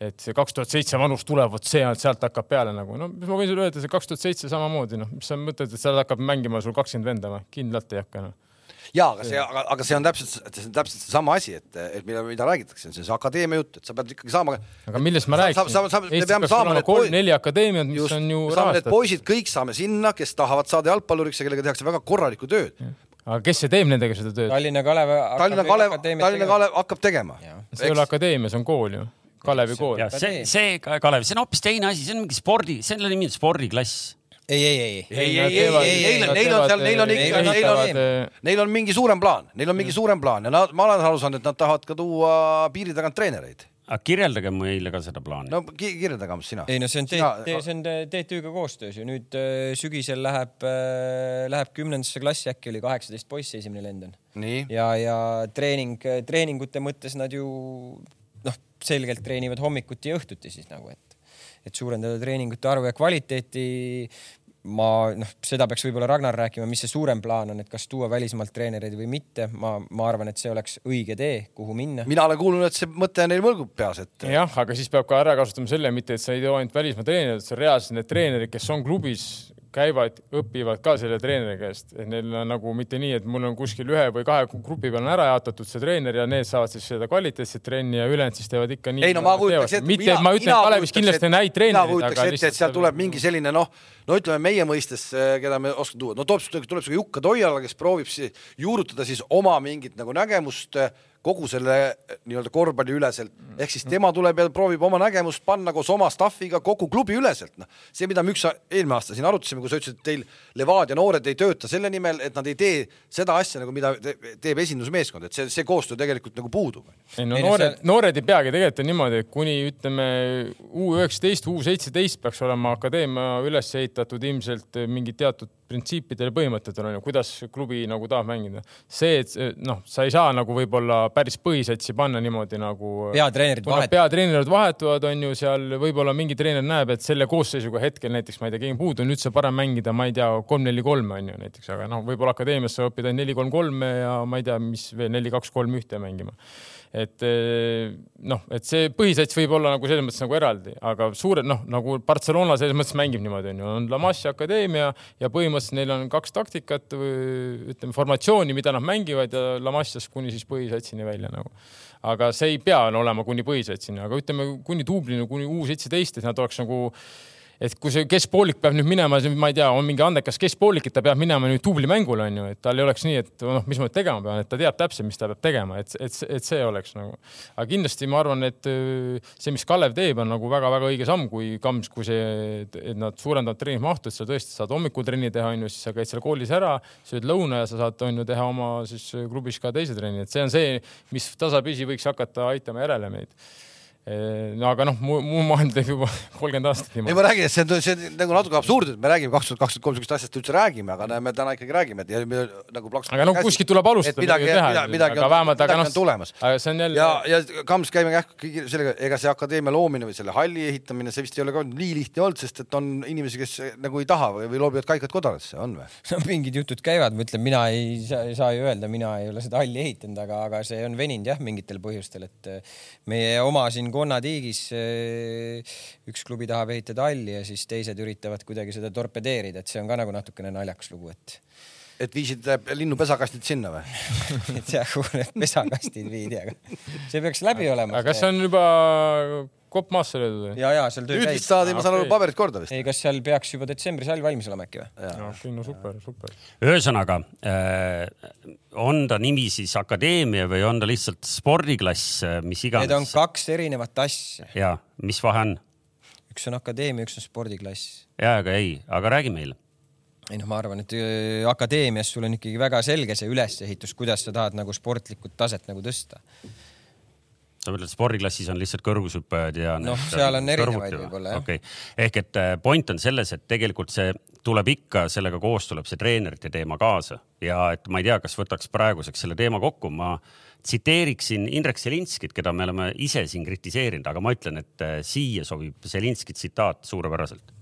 et see kaks tuhat seitse vanus tuleb, vot see, sealt hakkab peale nagu, no mis ma võin sulle öelda, see kaks tuhat seitse samamoodi, noh, mis sa mõtled, et seal hakkab mängima sul kakskümmend venda või? kindlalt ei hakka, noh ja aga see, aga, aga see on täpselt, see on täpselt seesama asi, et, et mida, mida räägitakse, see on see akadeemia jutt, et sa pead ikkagi saama. aga millest ma rääkisin? Eestis peaks olema kolm-neli akadeemiat, mis just, on ju rahastatud. poisid kõik saame sinna, kes tahavad saada jalgpalluriks ja kellega tehakse väga korralikku tööd. aga kes see teeb nendega seda tööd? Tallinna Kalev. Tallinna Kalev, Tallinna Kalev hakkab tegema. see ei ole akadeemia, see on kool ju Kalevi kool. see, see Kalev, see on hoopis teine asi, see on mingi spordi, selle nimi on spordiklass ei, ei, ei, ei, ei, ei, ei, neil, neil on seal, neil on ikka, neil on, neil on mingi suurem plaan, neil on mingi suurem plaan ja nad, ma olen aru saanud, et nad tahavad ka tuua piiri tagant treenereid. Aga kirjeldage meile ka seda plaani. no kirjeldage Ams, sina. ei no see on see on TTÜ-ga koostöös ju. Nüüd äh, sügisel läheb äh,, läheb kümnendasse klassi, äkki oli kaheksateist poissi esimene lend on. ja, ja treening, treeningute mõttes nad ju noh, selgelt treenivad hommikuti ja õhtuti siis nagu, et et suurendada treeningute arvu ja kvaliteeti ma noh, seda peaks võib-olla Ragnar rääkima, mis see suurem plaan on, et kas tuua välismaalt treenereid või mitte. ma, ma arvan, et see oleks õige tee, kuhu minna. mina olen kuulnud, et see mõte neil mõlgub peas, et. jah, aga siis peab ka ära kasutama selle, mitte et sa ei too ainult välismaa treenereid, see on reaalselt need treenerid, kes on klubis käivad, õpivad ka selle treeneri käest, et neil on nagu mitte nii, et mul on kuskil ühe või kahe grupi peal on ära jaotatud see treener ja need saavad siis seda kvaliteetset trenni ja ülejäänud siis teevad ikka nii. ei no ma kujutaks ette. mitte, ma ütlen, et Kalevis kindlasti on häid treenereid. mina kujutaks ette, et sealt tuleb mingi selline noh, no ütleme meie mõistes, eh, keda me oskame tuua, no tuleb, tuleb sihuke Jukka Toiala, kes proovib juurutada siis oma mingit nagu nägemust kogu selle eh, nii-öelda korvpalli üleselt, ehk siis tema tuleb ja proovib oma nägemust panna koos oma staff'iga kogu klubi üleselt, noh. see, mida me üks eelmine aasta siin arutasime, kui sa ütlesid, et teil Levadia noored ei tööta selle nimel, et nad ei tee seda asja nagu, mida teeb esindusmeeskond, et see, see koostöö tegelikult nagu puudub. ei no noored, noored ei peagi tegelikult niimoodi, et kuni ütleme U üheksateist, U seitseteist peaks olema akadeemia üles ehitatud ilmselt mingi teatud printsiipidel ja põhimõtetel on ju, kuidas klubi nagu tahab mängida. see, et noh, sa ei saa nagu võib-olla päris põhisatsi panna niimoodi nagu. peatreenerid vahetuvad. peatreenerid vahetuvad, on ju seal võib-olla mingi treener näeb, et selle koosseisuga hetkel näiteks ma ei tea, keegi puudu on, üldse parem mängida, ma ei tea, kolm-neli-kolme on ju näiteks, aga noh, võib-olla akadeemias sa õpid ainult neli-kolm-kolme ja ma ei tea, mis veel neli-kaks-kolm-ühte mängima et eh, noh, et see põhisats võib olla nagu selles mõttes nagu eraldi, aga suured noh, nagu Barcelona selles mõttes mängib niimoodi onju, on La Masia akadeemia ja põhimõtteliselt neil on kaks taktikat või ütleme formatsiooni, mida nad mängivad ja La Masias kuni siis põhisatsini välja nagu. aga see ei pea olema kuni põhisatsini, aga ütleme kuni duublini, kuni U seitseteist, et nad oleks nagu et kui see keskpoolik peab nüüd minema, ma ei tea, on mingi andekas keskpoolik, et ta peab minema nüüd duublimängule onju, et tal ei oleks nii, et noh, mis ma tegema pean, et ta teab täpselt, mis ta peab tegema, et, et, et see oleks nagu. aga kindlasti ma arvan, et äh, see, mis Kalev teeb, on nagu väga-väga õige samm, kui Kams, kui see, et nad suurendavad treeningmahtu, et sa tõesti saad hommikul trenni teha, onju, siis sa käid seal koolis ära, sööd lõuna ja sa saad onju teha oma siis klubis ka teise trenni, et see on see, mis tasapisi võiks hakata aitama järele meid no aga noh, mu, mu maailm teeb juba kolmkümmend aastat niimoodi. ei, ma räägin, et see on, see on nagu natuke absurdne, et me räägime kaks tuhat kakskümmend kolm sihukest asjast üldse räägime, aga me täna ikkagi räägime, et ja me nagu plaks. aga noh, kuskilt tuleb alustada. midagi, midagi, midagi on, vähemalt, aga noh, tulemas. aga see on jälle. ja, ja Kams käime kähku sellega, ega see akadeemia loomine või selle halli ehitamine, see vist ei ole ka nii lihtne olnud, sest et on inimesi, kes nagu ei taha või, või loobivad kaikad kodaratesse, on või? no mingid jutud käivad, ma ütlen, mina ei saa, ei saa ju öelda, mina ei ole seda halli ehitanud, aga, aga see on veninud jah, mingitel põhjustel, et meie oma siin konnatiigis üks klubi tahab ehitada halli ja siis teised üritavad kuidagi seda torpedeerida, et see on ka nagu natukene naljakas lugu, et. et viisid äh, linnu pesakastid sinna või ei tea, kuhu need pesakastid viidi, aga see peaks läbi olema. aga kas see on juba kopp maasse löödud või? ja, ja seal töö käib. nüüd vist saadi, ma saan aru, paberid korda vist. ei, kas seal peaks juba detsembris hall valmis olema äkki või? okei, no super, super. ühesõnaga äh, on ta nimi siis akadeemia või on ta lihtsalt spordiklass, äh, mis iganes? Need on kaks erinevat asja. ja, mis vahe on? üks on akadeemia, üks on spordiklass. ja, aga ei, aga räägi meile ei noh, ma arvan, et äh, akadeemias sul on ikkagi väga selge see ülesehitus, kuidas sa tahad nagu sportlikku taset nagu tõsta sa mõtled, spordiklassis on lihtsalt kõrgushüppajad ja. noh, seal on erinevaid võib-olla jah. okei okay., ehk et äh, point on selles, et tegelikult see tuleb ikka, sellega koos tuleb see treenerite teema kaasa ja et ma ei tea, kas võtaks praeguseks selle teema kokku, ma tsiteeriksin Indrek Selinskit, keda me oleme ise siin kritiseerinud, aga ma ütlen, et äh, siia sobib Selinski tsitaat suurepäraselt.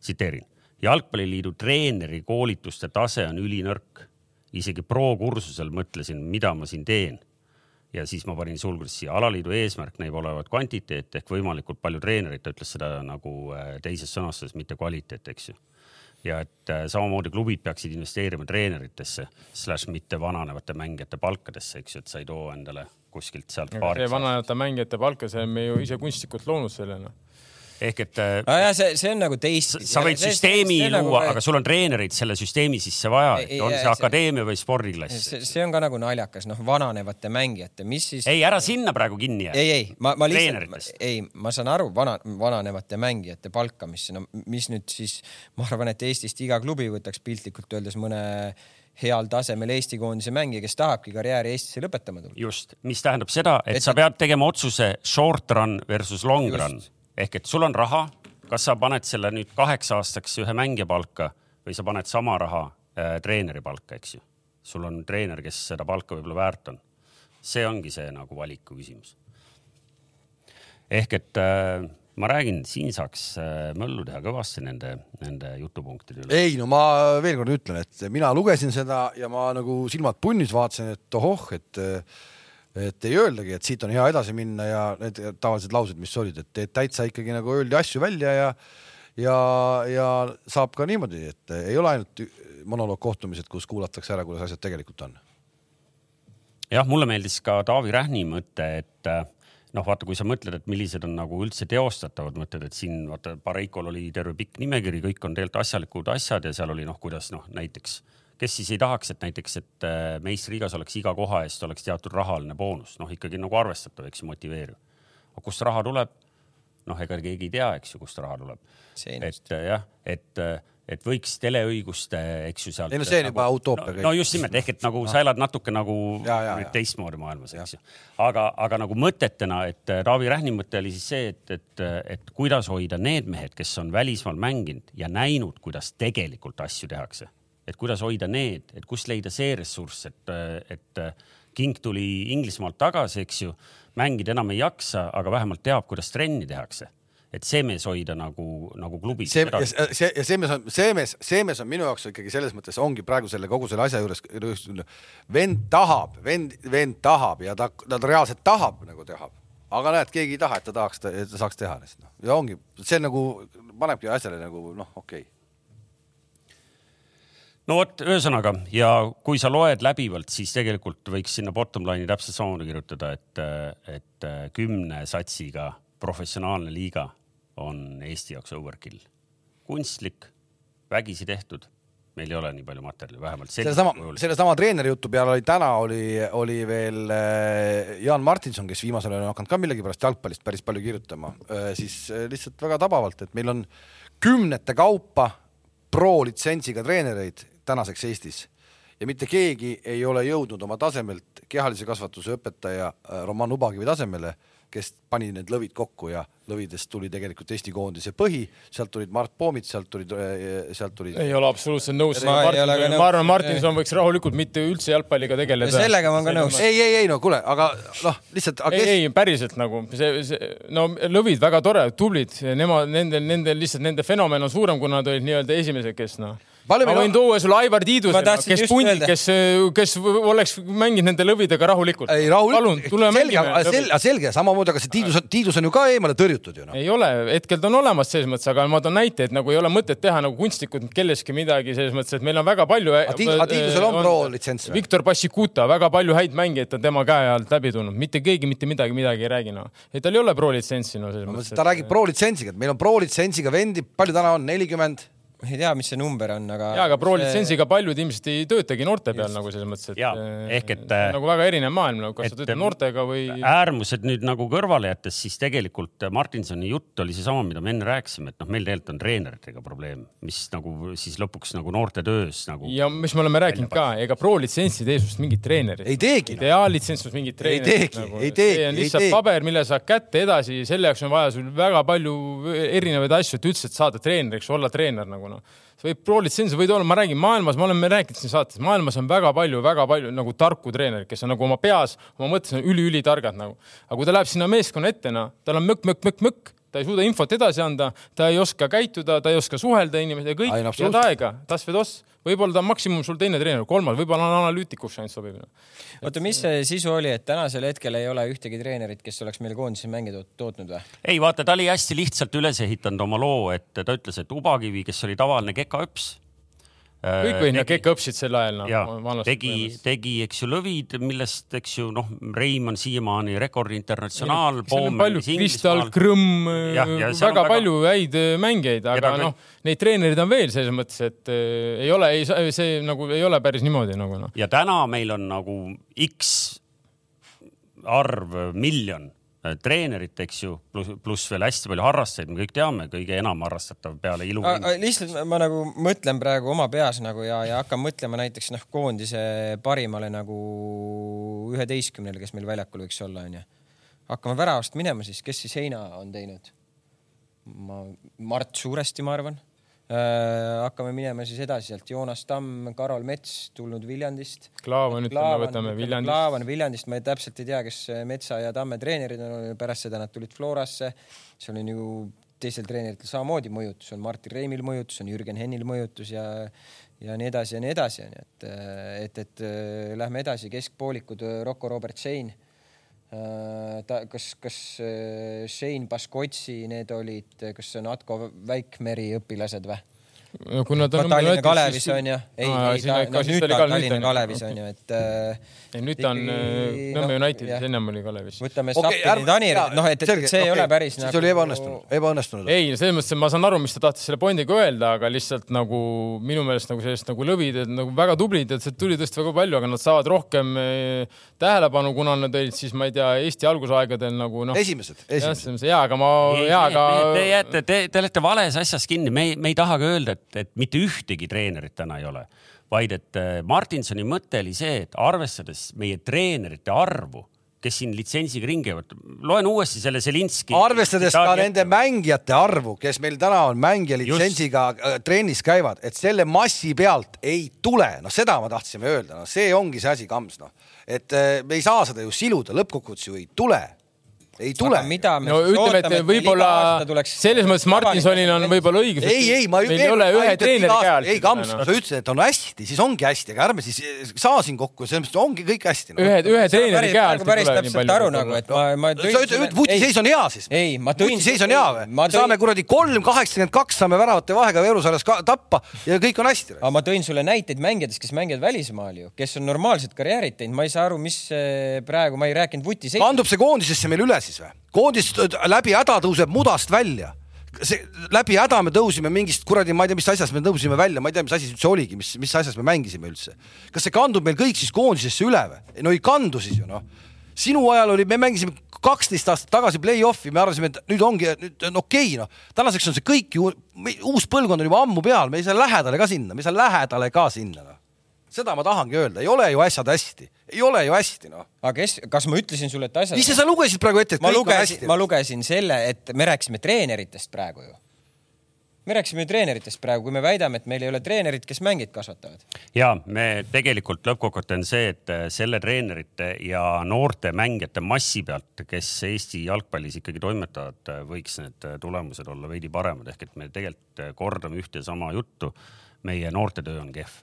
tsiteerin, jalgpalliliidu treeneri koolituste tase on ülinõrk. isegi pro-kursusel mõtlesin, mida ma siin teen ja siis ma panin sulgudes siia alaliidu eesmärk näib olevat kvantiteet ehk võimalikult palju treenereid, ta ütles seda nagu äh, teises sõnastuses, mitte kvaliteet, eks ju. ja et äh, samamoodi klubid peaksid investeerima treeneritesse, slaš mitte vananevate mängijate palkadesse, eks ju, et sa ei too endale kuskilt sealt. see vananevate mängijate palka, see on me ju ise kunstlikult loonud selle noh ehk et ah,. jah, see, see on nagu teist. sa võid see, süsteemi see, see luua nagu..., aga sul on treenereid selle süsteemi sisse vaja, et on see, see akadeemia või spordiklass. see on ka nagu naljakas, noh, vananevate mängijate, mis siis. ei, ära sinna praegu kinni jää. ei, ei, ma, ma lihtsalt, ei, ma saan aru, vana, vananevate mängijate palkamisse, no mis nüüd siis, ma arvan, et Eestist iga klubi võtaks piltlikult öeldes mõne heal tasemel Eesti koondise mängija, kes tahabki karjääri Eestisse lõpetama tulla. just, mis tähendab seda, et, et sa pead tegema otsuse short run versus long just. run ehk et sul on raha, kas sa paned selle nüüd kaheks aastaks ühe mängija palka või sa paned sama raha äh, treeneri palka, eks ju. sul on treener, kes seda palka võib-olla väärt on. see ongi see nagu valiku küsimus. ehk et äh, ma räägin, siin saaks äh, möllu teha kõvasti nende, nende jutupunktide üle. ei no ma veel kord ütlen, et mina lugesin seda ja ma nagu silmad punnis vaatasin, et ohoh, et äh, et ei öeldagi, et siit on hea edasi minna ja need tavalised laused, mis olid, et, et täitsa ikkagi nagu öeldi asju välja ja ja, ja saab ka niimoodi, et ei ole ainult monoloogkohtumised, kus kuulatakse ära, kuidas asjad tegelikult on. jah, mulle meeldis ka Taavi Rähni mõte, et noh, vaata, kui sa mõtled, et millised on nagu üldse teostatavad mõtted, et siin vaata, Pareikol oli terve pikk nimekiri, kõik on tegelikult asjalikud asjad ja seal oli noh, kuidas noh, näiteks kes siis ei tahaks, et näiteks, et äh, meistriliigas oleks iga koha eest oleks teatud rahaline boonus, noh ikkagi nagu arvestatav, eks ju, motiveeriv. aga kust raha tuleb? noh, ega keegi ei tea, eks ju, kust raha tuleb. et äh, jah, et, äh, et võiks teleõiguste, eks ju sealt. ei no see on juba nagu, utoopia no, no just nimelt ehk et nagu sa elad natuke nagu teistmoodi maailmas, eks ju. aga, aga nagu mõtetena, et Taavi Rähni mõte oli siis see, et, et, et kuidas hoida need mehed, kes on välismaal mänginud ja näinud, kuidas tegelikult asju tehakse et kuidas hoida need, et kust leida see ressurss, et, et King tuli Inglismaalt tagasi, eks ju, mängida enam ei jaksa, aga vähemalt teab, kuidas trenni tehakse et see mees hoida nagu, nagu klubis. see, see ja see mees on, see mees, see mees on minu jaoks ikkagi selles mõttes ongi praegu selle kogu selle asja juures, vend tahab, vend, vend tahab ja ta, ta reaalselt tahab nagu teha. aga näed, keegi ei taha, et ta tahaks, et ta saaks teha lihtsalt noh, ja ongi, see nagu panebki asjale nagu noh, okei okay no vot, ühesõnaga ja kui sa loed läbivalt, siis tegelikult võiks sinna bottom line'i täpselt samamoodi kirjutada, et, et kümne satsiga professionaalne liiga on Eesti jaoks overkill. kunstlik, vägisi tehtud, meil ei ole nii palju materjali, vähemalt. sellesama, sellesama treeneri jutu peale oli täna oli, oli veel äh, Jaan Martinson, kes viimasel ajal on hakanud ka millegipärast jalgpallist päris palju kirjutama, äh, siis äh, lihtsalt väga tabavalt, et meil on kümnete kaupa pro litsentsiga treenereid tänaseks Eestis ja mitte keegi ei ole jõudnud oma tasemelt kehalise kasvatuse õpetaja äh, Roman Ubakivi tasemele, kes pani need lõvid kokku ja lõvidest tuli tegelikult Eesti koondise põhi, sealt tulid Mart Poomits, sealt tulid, äh, sealt tulid. ei ole absoluutselt nõus. ma, ma arvan, Martinson võiks rahulikult mitte üldse jalgpalliga tegeleda. sellega ma olen ka nõus. ei, ei, ei no kuule, aga noh, lihtsalt. ei kes..., ei päriselt nagu see, see, no lõvid väga tore, tublid, nemad, nendel, nendel lihtsalt nende fenomen on suurem, kui nad olid nii-öelda esimesed, kes noh ma võin tuua sulle Aivar Tiiduse, kes pundi, kes, kes oleks mänginud nende lõvidega rahulikult. ei rahulikult, selge, selge, selge, samamoodi, aga see Tiidus, Tiidus on ju ka eemale tõrjutud ju no.. ei ole, hetkel ta on olemas selles mõttes, aga ma toon näite, et nagu ei ole mõtet teha nagu kunstlikult kelleski midagi selles mõttes, et meil on väga palju. Tiidusel on pro litsents või? Viktor Bassikuta, väga palju häid mängijaid on tema käe alt läbi tulnud, mitte keegi mitte midagi, midagi ei räägi noh. et tal ei ole pro litsentsi no selles mõttes. ta räägib pro litsentsiga, et meil on pro litsentsiga vendi, palju täna on, nelikümmend ma ei tea, mis see number on, aga. ja, aga pro litsentsiga see... paljud ilmselt ei töötagi noorte peal Just. nagu selles mõttes, et. ehk et. nagu väga erinev maailm nagu, kas et, sa töötad noortega või. äärmused nüüd nagu kõrvale jättes, siis tegelikult Martinsoni jutt oli seesama, mida me enne rääkisime, et noh, meil tegelikult on treeneritega probleem, mis nagu siis lõpuks nagu noorte töös nagu. ja mis me oleme rääkinud ka, ega pro litsentsi ei tee sinust mingit treenerit. ei teegi. ideaallitsents sinust mingit treenerit. ei teegi nagu,, ei teegi. see on lihtsalt paber, mille saad kätte edasi, selle jaoks on vaja sul väga palju erinevaid asju, et üldse saada treeneriks, olla treener nagu noh. Sa võid pro litsentsi, võid olla, ma räägin maailmas, me oleme rääkinud siin saates, maailmas on väga palju, väga palju nagu tarku treenereid, kes on nagu oma peas, oma mõttes on üliülitargad nagu. aga kui ta läheb sinna meeskonna ette, noh, tal on mökk, mökk, mökk, mökk, ta ei suuda infot edasi anda, ta ei oska käituda, ta ei oska suhelda inimestega, kõik, ole aega, tas või toss võib-olla ta on maksimum sul teine treener, kolmas, võib-olla on analüütikuks ainult sobib. oota, mis see sisu oli, et tänasel hetkel ei ole ühtegi treenerit, kes oleks meile koondise mänge tootnud või? ei vaata, ta oli hästi lihtsalt üles ehitanud oma loo, et ta ütles, et Ubakivi, kes oli tavaline kekaõps kõik võid nagu ikka õppisid sel ajal no,. tegi, tegi, eks ju, lõvid, millest, eks ju, noh, Reim on siiamaani rekordi internatsionaal. Kristal, Krõmm, väga väga palju häid äh, mängijaid, aga noh, neid treenereid on veel selles mõttes, et äh, ei ole, ei, see nagu ei ole päris niimoodi nagu noh. ja täna meil on nagu X arv, miljon Äh, treenerit, eks ju, pluss, pluss veel hästi palju harrastajaid, me kõik teame, kõige enam harrastatav peale ilu. lihtsalt ma nagu mõtlen praegu oma peas nagu ja, ja hakkan mõtlema näiteks noh, koondise parimale nagu üheteistkümnele, kes meil väljakul võiks olla, onju. hakkame väravast minema siis, kes siis heina on teinud? ma, Mart suuresti, ma arvan Äh, hakkame minema siis edasi sealt Joonas Tamm, Karol Mets tulnud Viljandist. Klaavan ütleme, võtame Viljandist. Klaavan Viljandist, ma täpselt ei tea, kes Metsa ja Tamme treenerid on, pärast seda nad tulid Florasse. see oli ju teistel treeneritel samamoodi mõjutus, on Martin Reimil mõjutus, on Jürgen Hennil mõjutus ja ja nii edasi ja nii edasi, onju, et, et, et lähme edasi, keskpoolikud Rocco Robert Shane Äh, ta, kas, kas äh, Shane Baskotsi, need olid, kas see on Atko Väikmeri õpilased või? No kui nad on. Tallinna Kalevis on ju. ei, ei ta, no nüüd ta on Tallinna Kalevis on ju, et äh,. ei nüüd ta on Nõmme no, Unitedis, ennem oli Kalevis. võtame okay, Sapini Tanir, noh, et, et see ei ole päris siis nagu. oli ebaõnnestunud, ebaõnnestunud. ei, selles mõttes, et ma saan aru, mis ta tahtis selle Bondiga öelda, aga lihtsalt nagu minu meelest nagu sellest nagu lõvid, et nagu väga tublid, et sealt tuli tõesti väga palju, aga nad saavad rohkem eh, tähelepanu, kuna nad olid siis, ma ei tea, Eesti algusaegadel nagu noh. esimesed, esimesed. ja, aga ma, ja, aga. Te jääte, te, te olete vales asjas kinni, me ei, me ei tahagi öelda, et, et mitte ühtegi treenerit täna ei ole, vaid et äh, Martinsoni mõte oli see, et arvestades meie treenerite arvu kes siin litsentsiga ringi käivad. loen uuesti selle Zelinski. arvestades ka nende mängijate arvu, kes meil täna on mängija litsentsiga äh, trennis käivad, et selle massi pealt ei tule, noh, seda me tahtsime öelda, noh, see ongi see asi, Kams, noh, et äh, me ei saa seda ju siluda, lõppkokkuvõttes ju ei tule ei tule. no ütleme, et võib-olla selles mõttes Martinsonil on võib-olla õigus. ei, ei, ma meil ei ole ühe treeneri käe all. ei, Kams, sa ütlesid, et on hästi, siis ongi hästi, aga ärme siis saa siin kokku, selles mõttes ongi kõik hästi no.. ühe, ühe treeneri käe all. päris täpselt aru nagu, et ma, ma. sa ütled, vutiseis on hea siis? ei, ma tõin. vutiseis on hea või? saame kuradi kolm kaheksakümmend kaks saame väravate vahega eurosarjas tappa ja kõik on hästi. aga ma tõin sulle näiteid mängijatest, kes mängivad välismaal ju, kes on normaalset karjäärit teinud, ma ei saa aru, mis praegu, ma ei rääkinud vutiseisust. kandub see koondisesse meil üle siis või? koondis läbi häda tõuseb mudast välja see läbi häda me tõusime mingist kuradi, ma ei tea, mis asjast me tõusime välja, ma ei tea, mis asi see üldse oligi, mis, mis asjas me mängisime üldse. kas see kandub meil kõik siis koondisesse üle või? no ei kandu siis ju noh. sinu ajal oli, me mängisime kaksteist aastat tagasi play-off'i, me arvasime, et nüüd ongi, nüüd on okei okay, noh. tänaseks on see kõik ju, uus põlvkond on juba ammu peal, me ei saa lähedale ka sinna, me ei saa lähedale ka sinna noh seda ma tahangi öelda, ei ole ju asjad hästi, ei ole ju hästi, noh. aga kes, kas ma ütlesin sulle, et asjad? ise sa lugesid praegu ette, et ma kõik lugesin, on hästi. ma lugesin selle, et me rääkisime treeneritest praegu ju. me rääkisime ju treeneritest praegu, kui me väidame, et meil ei ole treenerit, kes mängijaid kasvatavad. ja me tegelikult lõppkokkuvõte on see, et äh, selle treenerite ja noorte mängijate massi pealt, kes Eesti jalgpallis ikkagi toimetavad, äh, võiks need äh, tulemused olla veidi paremad, ehk et me tegelikult kordame ühte ja sama juttu. meie noortetöö on kehv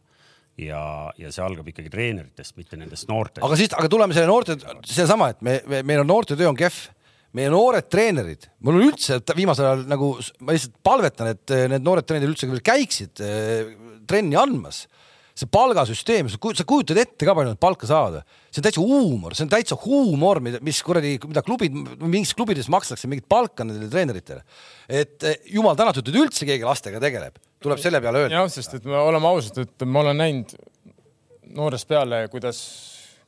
ja, ja see algab ikkagi treeneritest, mitte nendest noortest. aga siis, aga tuleme selle noorte, sedasama, et me, me, meil on noortetöö on kehv, meie noored treenerid, mul on üldse viimasel ajal nagu, ma lihtsalt palvetan, et need noored treenerid üldse käiksid äh, trenni andmas see palgasüsteem, sa kujutad ette ka palju nad palka saavad? see on täitsa huumor, see on täitsa huumor, mis kuradi, mida klubid, mingis klubides makstakse mingit palka nendele treeneritele. et eh, jumal tänatud, et üldse keegi lastega tegeleb, tuleb selle peale öelda. jah, sest et me oleme ausad, et ma olen näinud noorest peale, kuidas,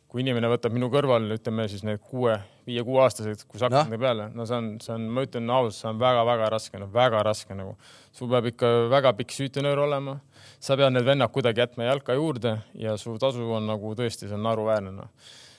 kui inimene võtab minu kõrval, ütleme siis need kuue, viie-kuueaastased, kui sa hakkad no. peale, no see on, see on, ma ütlen ausalt, see on väga-väga raske, no väga raske nagu. sul peab ikka väga pikk süütenöör olema sa pead need vennad kuidagi jätma jalka juurde ja su tasu on nagu tõesti, see on naeruväärne noh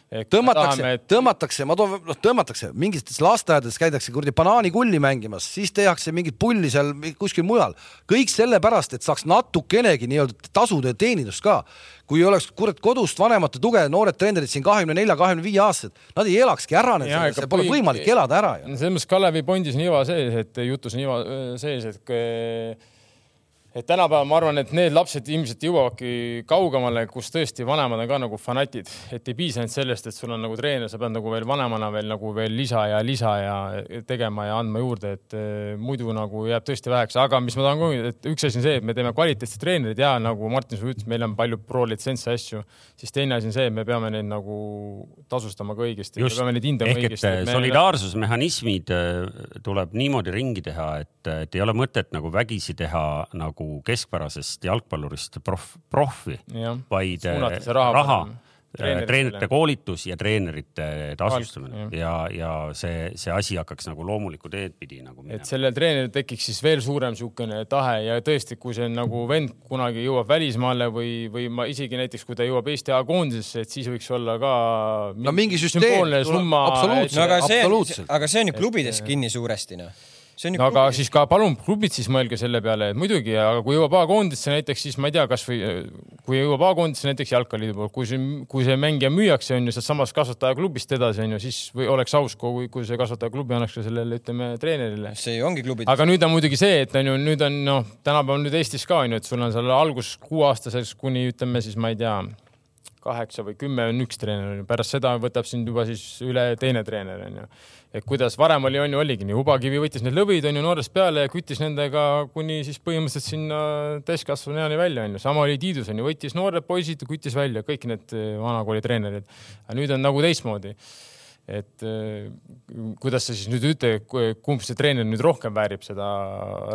tõmmatakse tõmmatakse, ma toon, noh tõmmatakse, mingites lasteaedades käidakse kuradi banaanikulli mängimas, siis tehakse mingit pulli seal kuskil mujal. kõik sellepärast, et saaks natukenegi nii-öelda tasuda ja teenindust ka. kui oleks kurat kodust vanemate tuge, noored treenerid siin kahekümne nelja, kahekümne viie aastased, nad ei elakski ära, see pole või... võimalik elada ära ju. selles mõttes Kalevi pondis on iva sees, et jutus on iva sees, et et tänapäeval ma arvan, et need lapsed ilmselt jõuavadki kaugemale, kus tõesti vanemad on ka nagu fanatid, et ei piisa ainult sellest, et sul on nagu treener, sa pead nagu veel vanemana veel nagu veel lisa ja lisa ja tegema ja andma juurde, et eh, muidu nagu jääb tõesti väheks, aga mis ma tahan ka öelda, et üks asi on see, et me teeme kvaliteetseid treenereid ja nagu Martin sul ütles, meil on palju pro litsentsi asju, siis teine asi on see, et me peame neid nagu tasustama ka õigesti. hindama ehk õigesti. et solidaarsusmehhanismid eh, tuleb niimoodi ringi teha, et, et ei ole mõtet nagu vägisi teha nagu keskpärasest jalgpallurist proff, proffi, vaid raha, raha treenerite koolitus ja treenerite tasustamine. Ja, ja see, see asi hakkaks nagu loomulikku teed pidi nagu minema. et sellel treeneril tekiks siis veel suurem niisugune tahe ja tõesti, kui see nagu vend kunagi jõuab välismaale või, või ma isegi näiteks, kui ta jõuab Eesti A-koondisesse, et siis võiks olla ka no mingi süsteem, absoluutselt, no, aga see, aga see on ju klubides kinni suuresti noh no aga klubi. siis ka palun klubid siis mõelge selle peale, et muidugi, aga kui jõuab A-koondisse näiteks, siis ma ei tea, kasvõi kui jõuab A-koondisse näiteks jalgpalliliidu poolt, kui see, kui see mängija müüakse, on ju sealtsamast kasvatajaklubist edasi, on ju, siis või oleks aus, kui, kui see kasvatajaklubi annaks ka sellele, ütleme, treenerile. see ongi klubid. aga nüüd on muidugi see, et on ju, nüüd on noh, tänapäeval nüüd Eestis ka on ju, et sul on seal algus kuueaastaseks kuni ütleme siis ma ei tea kaheksa või kümme on üks treener, pärast seda võtab sind juba siis üle teine treener onju et kuidas varem oli, on ju, oligi nii, Ubakivi võttis need lõvid, on ju, noorest peale ja küttis nendega kuni siis põhimõtteliselt sinna täiskasvanu eani välja, on ju. sama oli Tiidus, on ju, võttis noored poisid, küttis välja kõik need eh, vanakooli treenerid. aga nüüd on nagu teistmoodi. et eh, kuidas sa siis nüüd ütle, kumb see treener nüüd rohkem väärib seda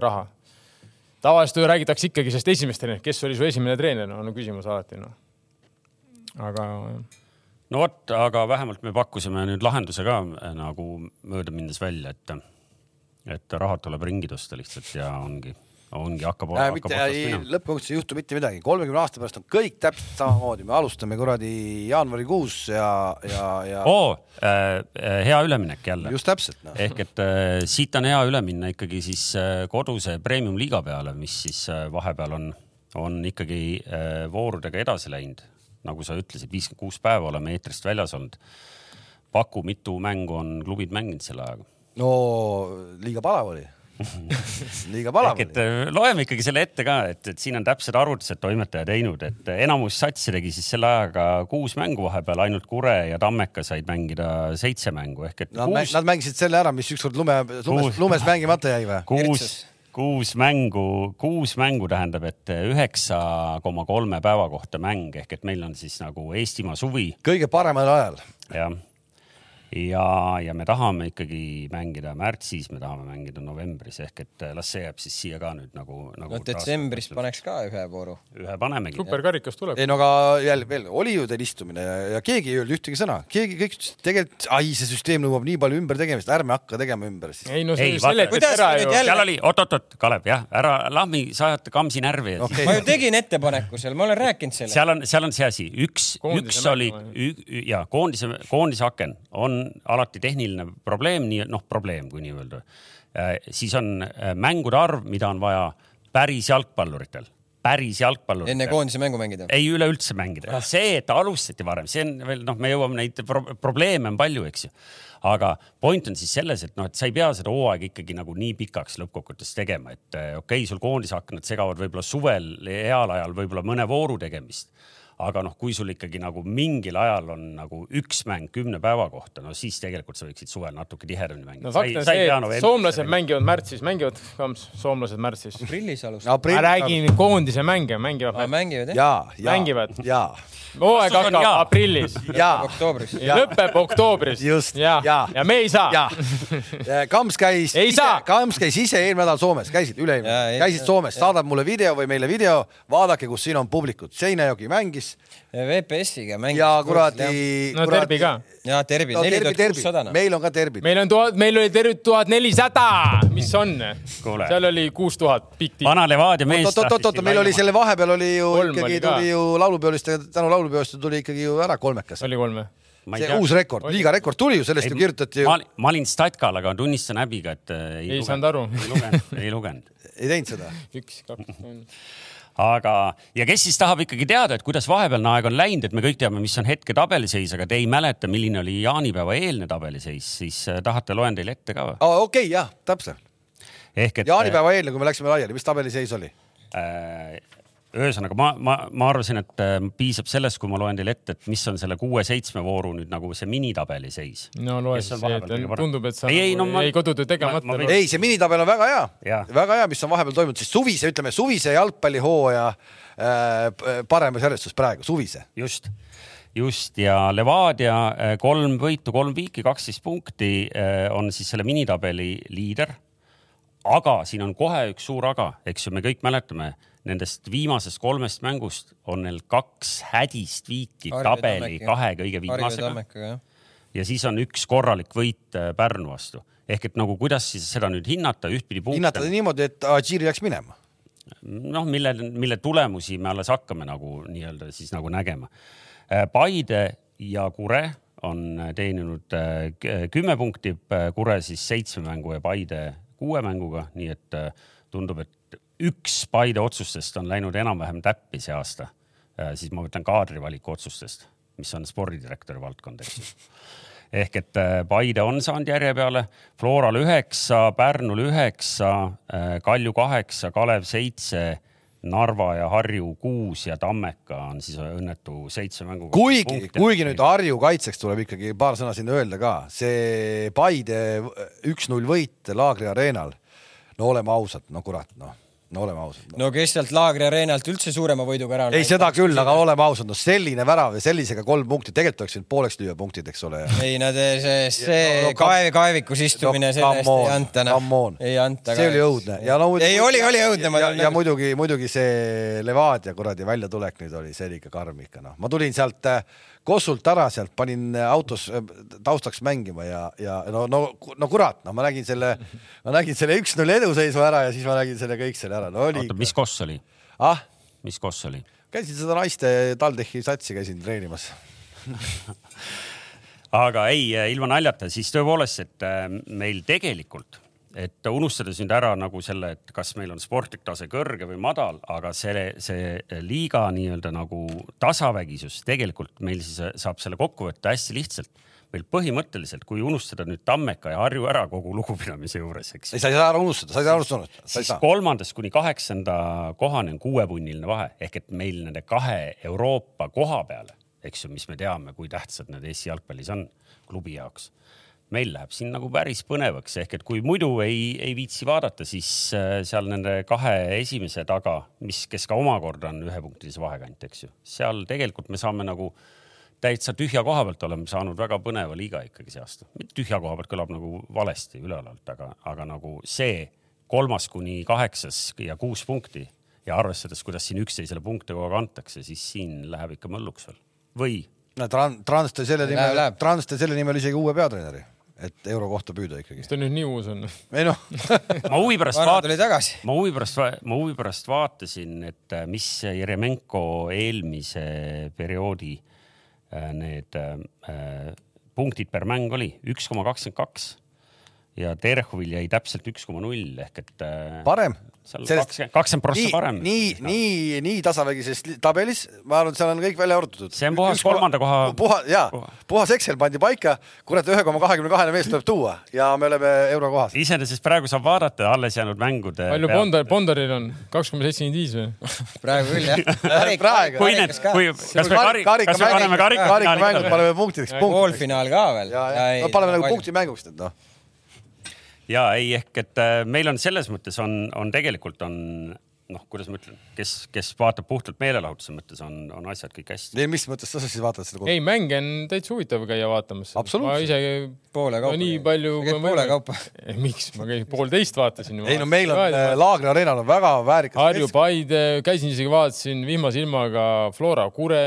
raha? tavaliselt ju räägitakse ikkagi sellest esimesest treenerist, kes oli su esimene treener, on küsimus alati, noh. Aga no vot, aga vähemalt me pakkusime nüüd lahenduse ka äh, nagu möödaminnes välja, et, et rahad tuleb ringi tõsta lihtsalt ja ongi, ongi hakkab äh,. mitte, lõppkokkuvõttes ei juhtu mitte midagi, kolmekümne aasta pärast on kõik täpselt samamoodi, me alustame kuradi jaanuarikuus ja, ja, ja. oo äh,, hea üleminek jälle. just täpselt no.. ehk et äh, siit on hea üle minna ikkagi siis äh, koduse premium-liiga peale, mis siis äh, vahepeal on, on ikkagi äh, voorudega edasi läinud nagu sa ütlesid, viiskümmend kuus päeva oleme eetrist väljas olnud. paku, mitu mängu on klubid mänginud selle ajaga? no liiga palav oli liiga palav oli. et äh, loeme ikkagi selle ette ka, et, et siin on täpsed arvutused toimetaja teinud, et enamus satsi tegi siis selle ajaga kuus mängu vahepeal, ainult Kure ja Tammeka said mängida seitse mängu ehk et nad, kuus... nad mängisid selle ära, mis ükskord lume, lumes, lumes mängimata jäi või? kuus, kuus mängu, kuus mängu tähendab, et üheksa koma kolme päeva kohta mäng ehk et meil on siis nagu Eestimaa suvi. kõige paremal ajal. jah ja, ja me tahame ikkagi mängida märtsis, me tahame mängida novembris ehk et las see jääb siis siia ka nüüd nagu, nagu. no detsembris paneks ka ühe vooru. ühe panemegi. superkarikas tuleb. ei no aga jälle veel oli ju teil istumine ja, ja keegi ei öelnud ühtegi sõna, keegi kõik ütles tegelikult, ai, see süsteem nõuab nii palju ümbertegemist, ärme hakka tegema ümber siis. ei no see seletati ära ju. seal oli, oot-oot-oot, Kalev jah, ära lahmi, sa ajad kamsi närvi okay.. ma ju tegin ettepaneku seal, ma olen rääkinud sellest. seal on, seal on see asi, üks, üks oli ja koondise, koondise aken on on alati tehniline probleem, nii noh, probleem, kui nii öelda. Äh, siis on äh, mängude arv, mida on vaja päris jalgpalluritel päris jalgpalluritel. enne koondise mängu mängida? ei, üleüldse mängida. see, et alustati varem, see on veel noh, me jõuame neid pro probleeme on palju, eks ju. aga point on siis selles, et noh, et sa ei pea seda hooaega ikkagi nagu nii pikaks lõppkokkuvõttes tegema, et äh, okei okay,, sul koondise aknad segavad võib-olla suvel, heal ajal võib-olla mõne vooru tegemist aga noh, kui sul ikkagi nagu mingil ajal on nagu üks mäng kümne päeva kohta, no siis tegelikult sa võiksid suvel natuke tihedamini mängida. no fakt on see, et soomlased mängivad märtsis, mängivad kams, soomlased märtsis. aprillis alustavad Aprill.... ma räägin koondise mänge, mängivad. mängivad jah? mängivad. jaa hooaeg hakkab aprillis. oktoobris. lõpeb oktoobris. just. ja, ja., ja me ei saa. Kams käis, Kams käis ise eelmine nädal Soomes, käisid üle-eelmine, käisid Soomes, saadab mulle video või meile video, vaadake, kus siin on publikut. Seinajoki mängis. VPS-iga mängis. ja kuradi. no Derbi ka. ja Derbi, neli tuhat kuussada. meil on ka Derbi. meil on tuhat, meil oli Derbi tuhat nelisada, mis on? seal oli kuus tuhat pikk tiim. vana Levadia mees. oot-oot-oot, meil oli selle vahepeal oli ju ikkagi tuli ju laulupeoliste, tänu laulupeost tuli ikkagi ju ära kolmekas. oli kolm jah? see tea. uus rekord, liiga rekord tuli ju, sellest ei, ju kirjutati ju. ma olin Statkal, aga tunnistan häbiga, et äh, ei, ei saanud aru. ei lugenud, ei lugenud. ei teinud seda? üks, kaks, kolm aga, ja kes siis tahab ikkagi teada, et kuidas vahepealne aeg on läinud, et me kõik teame, mis on hetke tabeliseis, aga te ei mäleta, milline oli jaanipäeva eelne tabeliseis, siis äh, tahate, loen teile ette ka või oh,? okei okay,, jah, täpselt. ehk et. jaanipäeva eelne, kui me läksime laiali, mis tabeliseis oli? Ühesõnaga ma, ma, ma arvasin, et äh, piisab sellest, kui ma loen teile ette, et mis on selle kuue-seitsme vooru nüüd nagu see minitabeli seis. no loe siis see, et tundub, et sa ei, ei, no, ma, ei kodutöö tegemata. ei, see minitabel on väga hea, väga hea, mis on vahepeal toimunud, siis suvise, ütleme suvise jalgpallihooaja äh, paremas järjestus praegu, suvise. just just ja Levadia äh, kolm võitu, kolm viiki, kaksteist punkti äh, on siis selle minitabeli liider. aga siin on kohe üks suur aga, eks ju, me kõik mäletame nendest viimasest kolmest mängust on neil kaks hädist viiki tabeli kahe kõige viimasega. ja siis on üks korralik võit äh, Pärnu vastu. ehk et nagu kuidas siis seda nüüd hinnata, ühtpidi punkte. hinnata niimoodi, et Adžiri läks minema. noh, mille, mille tulemusi me alles hakkame nagu nii-öelda siis nagu nägema. Äh, Paide ja Kure on teeninud äh, kümme punkti, Kure siis seitsme mängu ja Paide kuue mänguga, nii et tundub, et üks Paide otsustest on läinud enam-vähem täppi see aasta, äh, siis ma mõtlen kaadrivaliku otsustest, mis on spordidirektori valdkond, eks ju. ehk et äh, Paide on saanud järje peale, Floral üheksa, Pärnul üheksa, äh, Kalju kaheksa, Kalev seitse Narva ja Harju kuus ja Tammeka on siis õnnetu seitse mängu. kuigi, kuigi nüüd Harju kaitseks tuleb ikkagi paar sõna sinna öelda ka, see Paide üks-null võit Laagri areenal. no oleme ausad, no kurat, noh no oleme ausad no.. no kes sealt Laagri areenalt üldse suurema võiduga ära on? ei, seda küll, aga oleme ausad, no selline värav ja sellisega kolm punkti, tegelikult oleks võinud pooleks lüüa punktid, eks ole. ei no see, see no, no, kaev, kaevikus istumine no,, selle eest ei anta noh. ei anta. see oli õudne ja no. ei, oli, oli õudne. ja, ja muidugi, muidugi see Levadia kuradi väljatulek nüüd oli, see oli ikka karm ikka noh, ma tulin sealt äh, Kossult ära sealt, panin autos äh, taustaks mängima ja, ja no, no, no kurat, no ma nägin selle, ma nägin selle üks-null eduseisu ära ja siis ma nägin selle kõik selle ära, no oli. oota, mis koss oli ah?? mis koss oli? käisin seda naiste TalTechi satsi käisin treenimas aga ei, ilma naljata, siis tõepoolest, et äh, meil tegelikult et unustades nüüd ära nagu selle, et kas meil on sportlik tase kõrge või madal, aga see, see liiga nii-öelda nagu tasavägisus tegelikult meil siis saab selle kokku võtta hästi lihtsalt. meil põhimõtteliselt, kui unustada nüüd Tammeka ja Harju ära kogu lugupidamise juures, eks. ei, sa ei saa ära unustada, sa ei saa ära unustada. siis kolmandast kuni kaheksanda kohani on kuuepunniline vahe ehk et meil nende kahe Euroopa koha peale, eks ju, mis me teame, kui tähtsad need Eesti jalgpallis on klubi jaoks meil läheb siin nagu päris põnevaks, ehk et kui muidu ei, ei viitsi vaadata, siis äh, seal nende kahe esimese taga, mis, kes ka omakorda on ühepunktilise vahekant, eks ju, seal tegelikult me saame nagu täitsa tühja koha pealt oleme saanud väga põneva liiga ikkagi see aasta. tühja koha pealt kõlab nagu valesti üleolevalt, aga, aga nagu see kolmas kuni kaheksas ja kuus punkti ja arvestades, kuidas siin üksteisele punkte kogu aeg antakse, siis siin läheb ikka mölluks veel. Või? No Trans, Trans tõi selle nimel, Trans tõi selle nimel isegi uue peatreeneri et euro kohta püüda ikkagi. kas ta nüüd nii uus on? ei noh ma huvi pärast vaatasin, ma huvi pärast, ma huvi pärast vaatasin, et äh, mis Jeremenko eelmise perioodi äh, need äh, punktid per mäng oli, üks koma kakskümmend kaks ja Terhovil jäi täpselt üks koma null ehk et. parem sellest kakskümmend prossa parem. nii, nii, nii tasavägises tabelis, ma arvan, et seal on kõik välja arvutatud. see on puhas Üks kolmanda koha. puha, jaa, puhas Excel pandi paika, kurat, ühe koma kahekümne kahene mees tuleb tuua ja me oleme eurokohas. iseenesest praegu saab vaadata alles jäänud mängude. palju Bondar, Bondaril on, kaks koma seitsekümmend viis või? praegu küll jah. praegu. kui need, kui, kas me kari-, kas me paneme karikamängud paneme punktideks. poolfinaal ka veel. paneme nagu punktimänguks need noh ja ei, ehk et äh, meil on selles mõttes on, on tegelikult on noh, kuidas ma ütlen, kes, kes vaatab puhtalt meelelahutuse mõttes, on, on asjad kõik hästi. ei, mis mõttes sa siis vaatad seda ei, mänge on täitsa huvitav käia vaatamas. ma ise poole kaupa. nii palju. poole kaupa. miks, ma käisin poolteist vaatasin. ei no meil on äh, Laagri areenal on väga väärikas. Harju, Paide, käisin isegi vaatasin vihmase ilmaga Flora Kure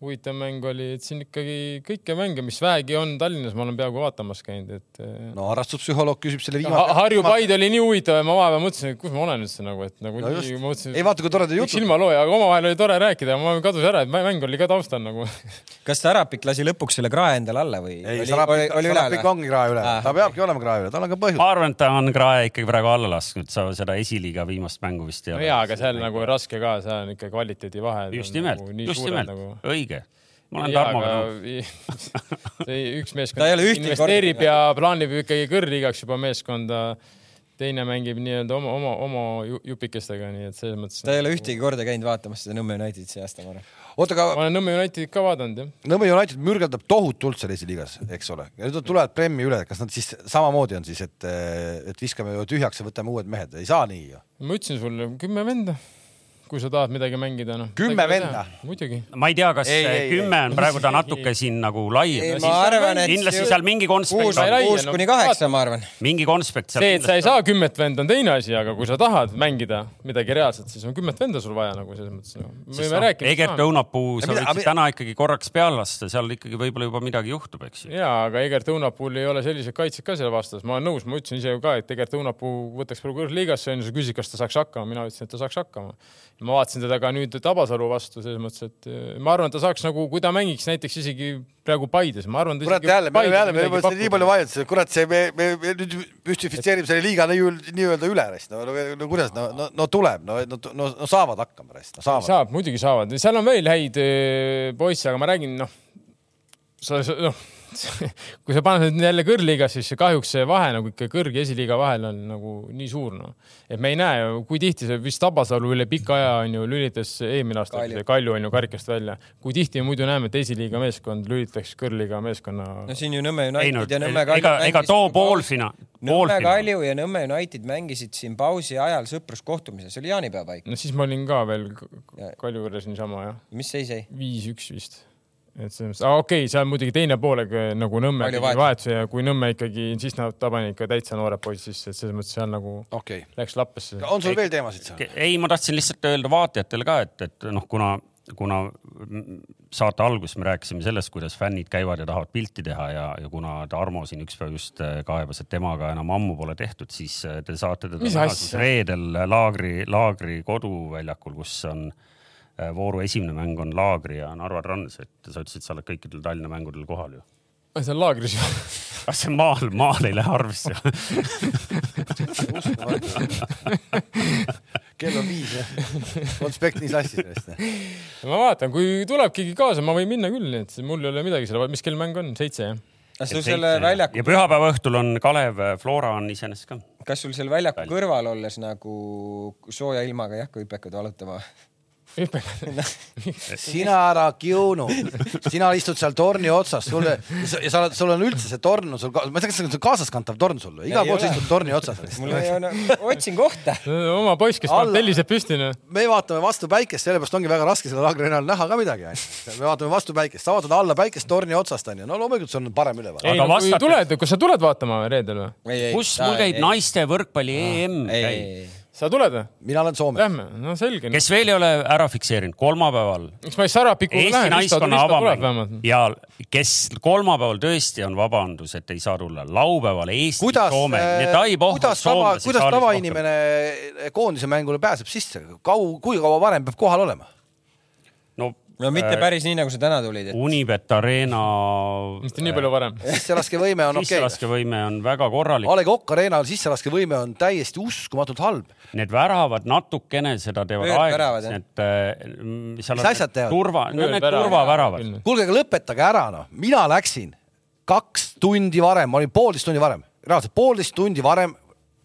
huvitav mäng oli, et siin ikkagi kõiki mänge, mis vähegi on Tallinnas, ma olen peaaegu vaatamas käinud, et. Eh, no harrastuspsühholoog küsib selle viimase. Harju Paide oli nii huvitav ja ma vahepeal mõtlesin, et kus ma olen üldse nagu, et nagu no nii, ma mõtlesin. ei vaata, kui toredad jutud. silmalooja, aga omavahel oli tore rääkida, ma kadus ära, et mäng oli ka taustal nagu. kas Sarapik lasi lõpuks selle krae endale alla või? ei, Sarapik, Sarapik ongi krae üle ah., ta peabki olema krae üle, tal on ka põhjus. ma arvan, et ta on krae ikkagi praegu alla lasknud, sa seda esiliiga viimast mängu vist ei ole. no jaa, aga seal nagu raske ka, seal on ikka kvaliteedi vahe. just nimelt, nagu just nimelt, nagu- õige ma olen Tarmoga nõus. üks meeskond investeerib ja plaanib ikkagi kõrgligaks juba meeskonda teine mängib nii-öelda oma, oma, oma jupikestega, nii et selles mõttes. ta ei ole ühtegi korda käinud vaatamas seda Nõmme Unitedit see aasta, ma arvan. oota, aga. ma olen Nõmme Unitedit ka vaadanud, jah. Nõmme United mürgeldab tohutult seal esiliigas, eks ole, ja nüüd nad tulevad Premi üle, kas nad siis samamoodi on siis, et, et viskame tühjaks ja võtame uued mehed, ei saa nii ju? ma ütlesin sulle, kümme venda kui sa tahad midagi mängida, noh. kümme venda. muidugi. ma ei tea, kas ei, ei, kümme on praegu ta natuke siin nagu lai. ma arvan, et kindlasti seal mingi konspekt. kuus kuni kaheksa, ma arvan. mingi konspekt seal. see, et sa ei saa kümmet venda, on teine asi, aga kui sa tahad mängida midagi reaalset, siis on kümmet venda sul vaja nagu selles mõttes no.. me võime rääkida. Egert Õunapuu, sa võiksid täna ikkagi korraks peale lasta, seal ikkagi võib-olla juba midagi juhtub, eks ju. ja, aga Egert Õunapuul ei ole sellised kaitsjad ka selle vastas, ma olen nõus, ma ütlesin ise ju ka, et Egert Õunapuu võtaks praegu kõrgliigasse, onju, sa küsisid, kas ta saaks hakkama, mina ütlesin, et ta saaks hakkama. Ma vaatasin teda ka nüüd Tabasalu vastu selles mõttes, et eh, ma arvan, et ta saaks nagu, kui ta mängiks näiteks isegi praegu Paides, ma arvan. kurat jälle, me oleme jälle, me oleme nii palju vaidlusi, kurat, see me, me, me nüüd müstifitseerime selle liiga nii-öelda üle, no, no, no kuidas, no, no, no tuleb, no, no, no, no saavad hakkama, no saavad. saab, muidugi saavad, seal on veel häid eh, poisse, aga ma räägin, noh, sa, noh kui sa paned nüüd jälle kõrgliigas, siis kahjuks see vahe nagu ikka kõrg ja esiliiga vahel on nagu nii suur, noh. et me ei näe ju, kui tihti see vist Tabasalu üle pika aja on ju lülitas eelmine aasta Kalju, Kalju on ju karikast välja. kui tihti muidu näeme, et esiliiga meeskond lülitaks kõrgliiga meeskonna. no siin ju Nõmme United ja Nõmme Kalju. ega, ega too poolfina. Nõmme Kalju ja Nõmme United mängisid siin pausi ajal sõpruskohtumises, see oli jaanipäeva paik. no siis ma olin ka veel Kalju juures niisama jah. mis seis jäi? viis-üks vist et selles mõttes, okei okay,, seal muidugi teine pool nagu Nõmme vahetus ja kui Nõmme ikkagi, siis nad tabasid ikka täitsa noored poisid sisse, et selles mõttes seal nagu okay. läks lappesse. on sul veel teemasid seal? ei, ma tahtsin lihtsalt öelda vaatajatele ka, et, et noh, kuna, kuna saate alguses me rääkisime sellest, kuidas fännid käivad ja tahavad pilti teha ja, ja kuna Tarmo siin üks päev just äh, kaebas, et temaga enam ammu pole tehtud, siis äh, te saate teda näha siis reedel laagri, laagri koduväljakul, kus on Äh, vooru esimene mäng on Laagri ja Narva Trans, et sa ütlesid, sa oled kõikidel Tallinna mängudel kohal ju. see on laagris ju. ah see maal, maal ei lähe arvesse kell on viis jah, konspekt nii sassis vist. ma vaatan, kui tuleb keegi kaasa, ma võin minna küll, nii et mul ei ole midagi selle, mis kell mäng on, seitse jah? kas sul selle väljaku. ja pühapäeva õhtul on Kalev Flora on iseenesest ka. kas sul seal väljaku kõrval olles nagu sooja ilmaga ei hakka hüpekad valutama? sina ära kiunu, sina istud seal torni otsas, sulle ja sa oled, sul on üldse see torn on sul, ma ei tea, kas see on kaasaskantav torn sul, igal pool sa istud torni otsas. otsin kohta. oma poiss, kes paneb tellised püsti. Noh. me vaatame vastu päikest, sellepärast ongi väga raske selle laagri näha ka midagi. me vaatame vastu päikest, sa vaatad alla päikest torni otsast onju, no loomulikult see on parem üleval. ei, no kui tuled, kas sa tuled vaatama reedel või? kus mul käib naiste võrkpalli EM käib sa tuled või? mina olen Soomes. Lähme, no selge no.. kes veel ei ole ära fikseerinud, kolmapäeval. miks ma ei Sarapikuga lähen, Rista, Rista tuleb vähemalt. ja kes kolmapäeval tõesti on vabandus, et ei saa tulla, laupäeval Eesti-Soome. Äh, kuidas tava, kuidas tavainimene koondise mängule pääseb sisse, kau-, kui kaua varem peab kohal olema? No mitte äh, päris nii, nagu sa täna tulid et.... Unibet Arena. mitte nii palju varem. sisselaskevõime on okei okay.. sisselaskevõime on väga korralik. A Le Coq Arenal sisselaskevõime on täiesti uskumatult halb. Need väravad natukene seda teevad aeglaselt, et äh, seal on need turva, need turvaväravad. kuulge, aga lõpetage ära noh, mina läksin kaks tundi varem, ma olin poolteist tundi varem, reaalselt poolteist tundi varem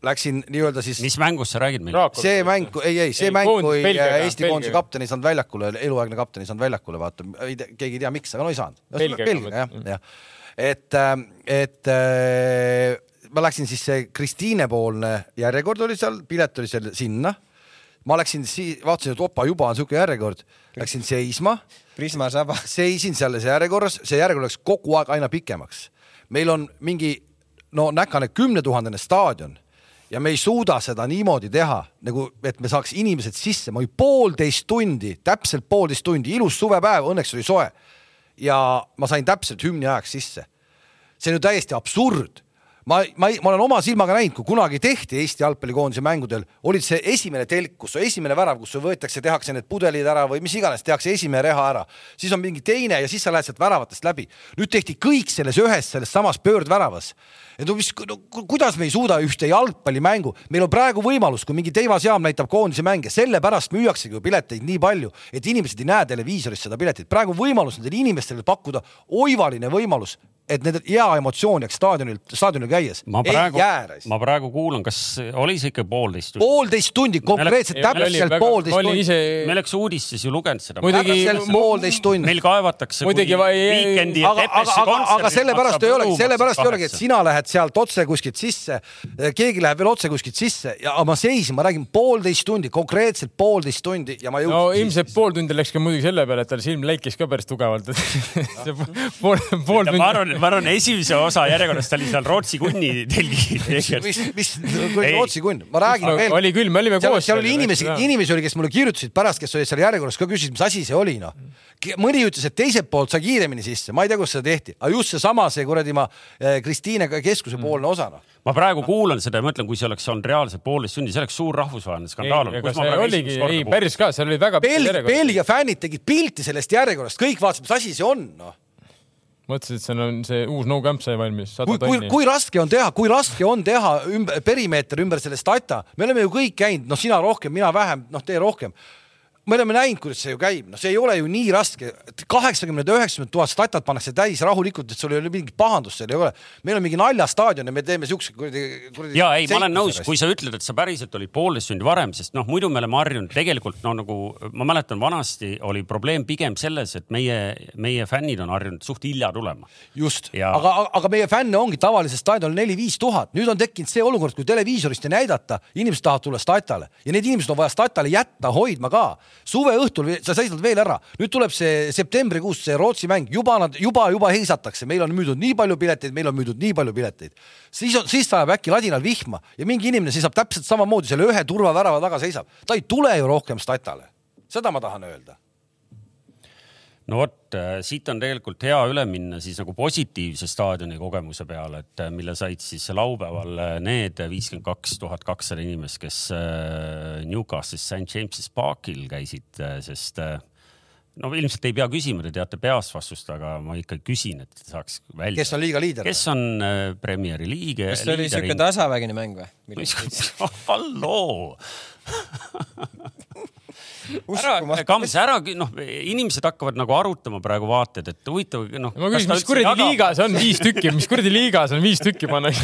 läksin nii-öelda siis. mis mängust sa räägid meil? see mäng, ei, ei see ei, mäng, kui Belgiaga, Eesti koondise kapten ei saanud väljakule, eluaegne kapten ei saanud väljakule, vaata, keegi ei tea, miks, aga no ei saanud. Belgiaga jah, jah. et, äh, et äh, ma läksin siis see Kristiine-poolne järjekord oli seal, pilet oli seal sinna. ma läksin, vaatasin, et opa, juba on siuke järjekord, läksin seisma. Prisma saba. seisin selles järjekorras, see järjekord läks kogu aeg aina pikemaks. meil on mingi no näkane kümnetuhandene staadion ja me ei suuda seda niimoodi teha, nagu et me saaks inimesed sisse, ma olin poolteist tundi, täpselt poolteist tundi, ilus suvepäev, õnneks oli soe. ja ma sain täpselt hümni ajaks sisse. see on ju täiesti absurd ma, ma, ma olen oma silmaga näinud, kui kunagi tehti Eesti jalgpallikoondise mängudel, olid see esimene telk, kus esimene värav, kus võetakse, tehakse need pudelid ära või mis iganes, tehakse esimene reha ära, siis on mingi teine ja siis sa lähed sealt väravatest läbi. nüüd tehti kõik selles ühes, selles samas pöördväravas. Et no mis no,, kuidas me ei suuda ühte jalgpallimängu, meil on praegu võimalus, kui mingi Teivas Jaam näitab koondise mänge, sellepärast müüaksegi ju pileteid nii palju, et inimesed ei näe televiisorist seda piletit. praegu võimalus nendele inimestele pakkuda oivaline võimalus et need hea emotsioon jääks staadionil, staadionil käies. ei jää. ma praegu kuulan, kas oli see ikka poolteist tundi? poolteist tundi, konkreetselt täpselt poolteist tundi. ise... me oleks uudistes ju lugenud seda. muidugi poolteist tundi. meil kaevatakse muidugi ja Tepesse kontserdid. aga sellepärast ei olegi, sellepärast ei olegi, et sina lähed sealt otse kuskilt sisse, keegi läheb veel otse kuskilt sisse ja ma seisin, ma räägin poolteist tundi, konkreetselt poolteist tundi ja ma jõudsin. no ilmselt pool tundi läks ka muidugi selle peale, et tal silm läikis ka päris tugevalt, et see pool, pool tundi. ma arvan, ma arvan, esimese osa järjekorrast oli seal Rootsi kunni telgi. mis, mis Rootsi kunn, ma räägin no, veel. oli küll, me olime koos. seal oli inimesi, inimesi oli, kes mulle kirjutasid pärast, kes olid seal järjekorras ka küsisid, mis asi see oli, noh mõni ütles, et teiselt poolt sai kiiremini sisse, ma ei tea, kus seda tehti, aga just seesama, see kuradi ma eh, Kristiine keskuse poolne osa noh. ma praegu kuulan seda ja mõtlen, kui see oleks olnud reaalselt poolteist tundi, see oleks suur rahvusvaheline skandaal. oligi, ei päris ka, seal oli väga. Belgia fännid tegid pilti sellest järjekorrast, kõik vaatasid, mis asi see on, noh mõtlesid, et see on see uus no camp sai valmis. kui, kui, kui raske on teha, kui raske on teha ümber, perimeeter ümber selle stata, me oleme ju kõik käinud, noh, sina rohkem, mina vähem, noh, tee rohkem me oleme näinud, kuidas see ju käib, noh, see ei ole ju nii raske, kaheksakümmend, üheksakümmend tuhat statat pannakse täis rahulikult, et sul ei ole mingit pahandust, seal ei ole. meil on mingi naljastaadion ja me teeme siukse kuradi, kuradi. ja ei, ma olen nõus, kui sa ütled, et sa päriselt olid poolteist tundi varem, sest noh, muidu me oleme harjunud. Tegelikult no nagu ma mäletan, vanasti oli probleem pigem selles, et meie, meie fännid on harjunud suht hilja tulema. just. Ja..., aga, aga meie fänne ongi tavalises staadionil neli-viis tuhat, nüüd on tekkinud see olukord, kui televiisorist ei näidata, inimesed tahavad tulla statale ja need inimesed on vaja statale jätta, hoidma ka suve õhtul sa seisad veel ära, nüüd tuleb see septembrikuus see Rootsi mäng, juba nad juba, juba heisatakse, meil on müüdud nii palju pileteid, meil on müüdud nii palju pileteid. siis on, siis sajab äkki ladinal vihma ja mingi inimene seisab täpselt samamoodi selle ühe turvavärava taga seisab, ta ei tule ju rohkem statale. seda ma tahan öelda no vot, äh, siit on tegelikult hea üle minna siis nagu positiivse staadioni kogemuse peale, et äh, mille said siis laupäeval äh, need viiskümmend kaks tuhat kakssada inimest, kes Newcastle'is St James'is Parkil käisid, sest no ilmselt ei pea küsima, te teate peast vastust, aga ma ikka küsin, et saaks välja. kes on liiga liider? kes on Premieri liige? kas see oli siuke tasavägine mäng või? halloo ära, Kams, ära, noh, inimesed hakkavad nagu arutama praegu vaated, et huvitav, noh. ma küsin, mis kuradi jaga... liigas on viis tükki, mis kuradi liigas on viis tükki pannakse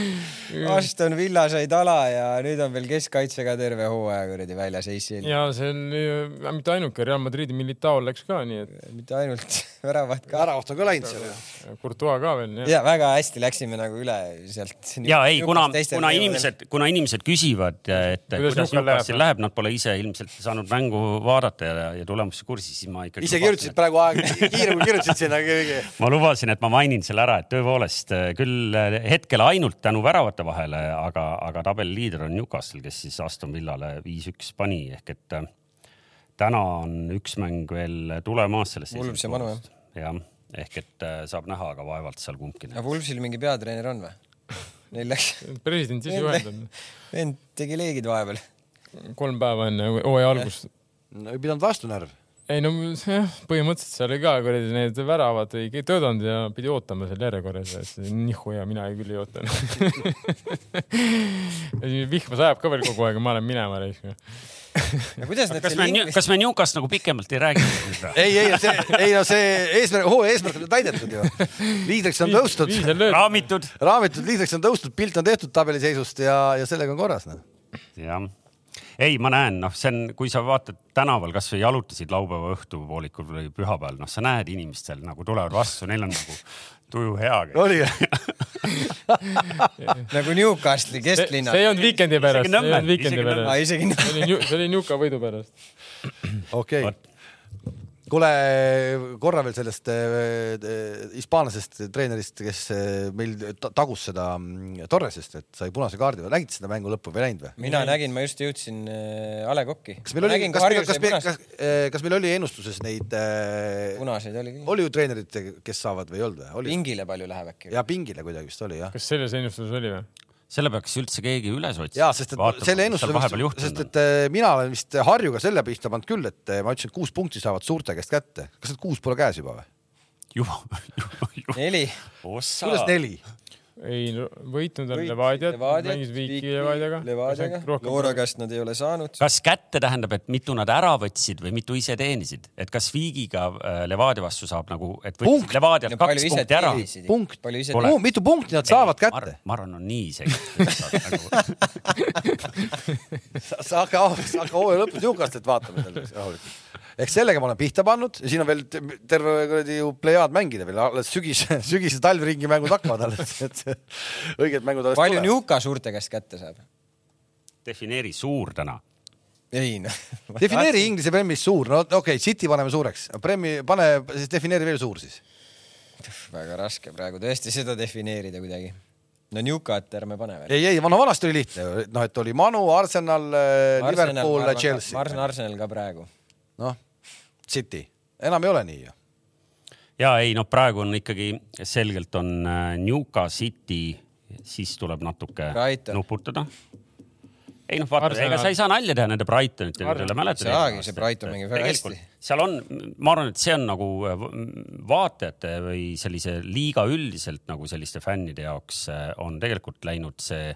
Aston Villa sai tala ja nüüd on veel keskkaitsega terve hooaja kuradi väljas AC-l. ja see on mitte ainuke, Real Madridi Militao läks ka nii, et. mitte ainult, väravat ka. väravat on ka läinud seal ju. Courtois ka veel. ja väga hästi läksime nagu üle sealt. ja ei, kuna, kuna inimesed, kuna inimesed küsivad, et kuidas, kuidas Newcastil läheb, nad pole ise ilmselt saanud mängu vaadata ja, ja tulemusse kursis, siis ma ikkagi. ise kirjutasid praegu aeg, kiire kui kirjutasid sinna keegi. ma lubasin, et ma mainin selle ära, et tõepoolest küll hetkel ainult tänu väravate vahele, aga, aga tabeliliider on Newcastle, kes siis Aston Villale viis-üks pani ehk et äh, täna on üks mäng veel tulemas sellest. Wolves ja Manu jah? jah, ehk et äh, saab näha, aga vaevalt seal kumbki. aga Wolvesil mingi peatreener on või? Neil läks. president siis juhendab. vend tegi leegid vahepeal kolm päeva enne hooaja algust. no ei pidanud vastu närv. ei no jah, põhimõtteliselt seal oli ka kuradi need väravad ei töötanud ja pidi ootama seal järjekorras, et nihu ja mina ei küll ei ootanud vihma sajab ka veel kogu aeg ja ma lähen minema need kas me, lingvist... kas me Newcast nagu pikemalt ei räägi ei, ei, see, ei no see eesmärk, hooaja eesmärk on täidetud ju. liidriks on tõustud. raamitud. raamitud, liidriks on tõustud, pilt on tehtud tabeliseisust ja, ja sellega on korras noh. jah ei, ma näen, noh, see on, kui sa vaatad tänaval kasvõi jalutasid laupäeva õhtupoolikul või pühapäeval, noh, sa näed inimestel nagu tulevad vastu, neil on nagu tuju hea. oli nagu Newcastle'i kesklinna. see ei olnud Weekend'i pärast, see ei olnud Weekend'i pärast. see oli Newca võidu pärast. okei okay kuule, korra veel sellest äh, äh, hispaanlasest treenerist, kes äh, meil tagus seda mm, Torresest, et sai punase kaardi või nägid seda mängu lõppu või näinud või? mina nägin, ma just jõudsin A Le Coq'i. kas meil oli, kas, kas, kas, kas, kas meil oli ennustuses neid punaseid oli küll. oli ju treenerid, kes saavad või ei olnud või? pingile palju läheb äkki? ja pingile kuidagi vist oli jah. kas selles ennustuses oli või? Selle peaks üldse keegi üles otsima. jaa, sest et Vaatama, selle ennustuse, sest et äh, mina olen vist Harjuga selle pihta pannud küll, et äh, ma ütlesin, et kuus punkti saavad suurte käest kätte. kas need kuus pole käes juba või? juba, juba, juba. neli. kuidas neli? Ei võitnud on Levadiat, mängisid Viiki Levadiaga. Loora käest nad ei ole saanud. kas kätte tähendab, et mitu nad ära võtsid või mitu ise teenisid, et kas Viigiga äh, Levadia vastu saab nagu, et võtsid Levadialt no, kaks punkti ära? punkt, mitu punkti nad saavad kätte? ma arvan, on nii isegi sa hakka, hakka hooaja lõpus Newcastlit vaatama rahulikult eks sellega ma olen pihta pannud ja siin on veel terve kuradi ju plejaad mängida veel, alles sügis, sügise talvringi mängud hakkavad alles, et õiged mängud alles palju Njuka suurte käest kätte saab? defineeri suur täna. ei noh. defineeri Inglise Premis suur, no okei okay,, City paneme suureks, Premi, pane siis defineeri veel suur siis. väga raske praegu tõesti seda defineerida kuidagi no Newcat ärme pane veel. ei, ei, no vanasti oli lihtne, noh, et oli Manu, Arsenal, Liverpool, Chelsea. ma arvan, Arsenal ka praegu. noh City, enam ei ole nii ju. ja ei noh, praegu on ikkagi selgelt on äh, Newca City, siis tuleb natuke Brighton. nuputada. ei noh, vaata, ega sa ei saa nalja teha nende Brightonite üle, mäletad? ei saagi, see Brighton mängib väga hästi. seal on, ma arvan, et see on nagu äh, vaatajate või sellise liiga üldiselt nagu selliste fännide jaoks äh, on tegelikult läinud see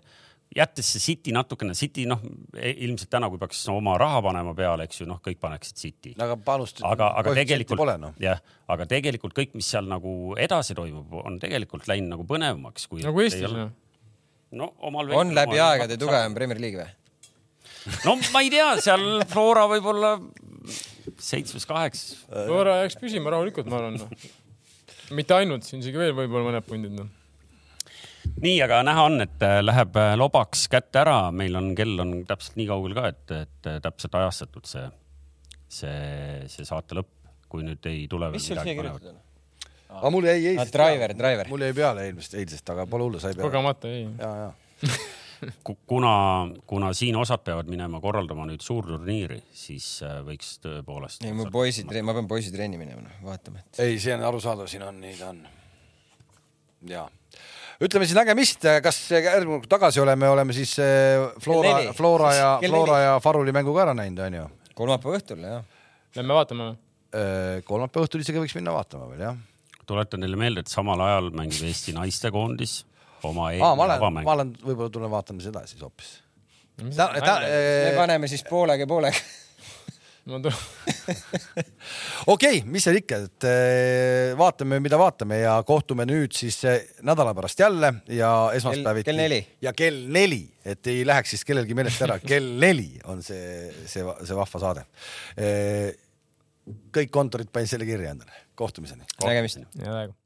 jättes see City natukene, City noh, e, ilmselt täna, kui peaks oma raha panema peale, eks ju, noh, kõik paneksid City. aga panust. aga, aga tegelikult, no. jah, aga tegelikult kõik, mis seal nagu edasi toimub, on tegelikult läinud nagu põnevamaks. nagu Eestis või? no omal. on läbi aegade tugevam Premier League või? no ma ei tea, seal Flora võib-olla seitsmes-kaheksas. Flora jääks püsima rahulikult, ma arvan no.. mitte ainult, siin isegi veel võib-olla mõned pundid noh nii, aga näha on, et äh, läheb äh, lobaks kätte ära, meil on, kell on täpselt nii kaugel ka, et, et äh, täpselt ajastatud see, see, see saate lõpp, kui nüüd ei tule. mis sul siia kirjutatud on? aga mul jäi eilsest. Driver, driver. mul jäi peale eelmist, eilsest, aga pole hullu, sai peale. kogemata jäi. ja, ja kuna, kuna siin osad peavad minema korraldama nüüd suurturniiri, siis võiks tõepoolest. ei, mu poisid, ma pean poisid trenni minema, noh, vaatame et.... ei, see on arusaadav, siin on, nii ta on. ja ütleme siis nägemist, kas järgmine kord tagasi oleme, oleme siis eh, Flora, Flora ja, Flora ja Faruli mängu ka ära näinud, onju. kolmapäeva õhtul, jah. Lähme vaatame või? Eh, kolmapäeva õhtul isegi võiks minna vaatama veel, jah. tuletan teile meelde, et samal ajal mängib Eesti naistekoondis oma ma olen, ma olen, võib-olla tulen vaatame seda siis hoopis. me paneme siis poolega poolega okei, mis seal ikka, et eh, vaatame, mida vaatame ja kohtume nüüd siis eh, nädala pärast jälle ja esmaspäeviti. kell neli. ja kell neli, et ei läheks siis kellelgi meelest ära, kell neli on see, see, see vahva saade. Eh, kõik kontorid panin selle kirja endale, kohtumiseni. nägemist. head aega.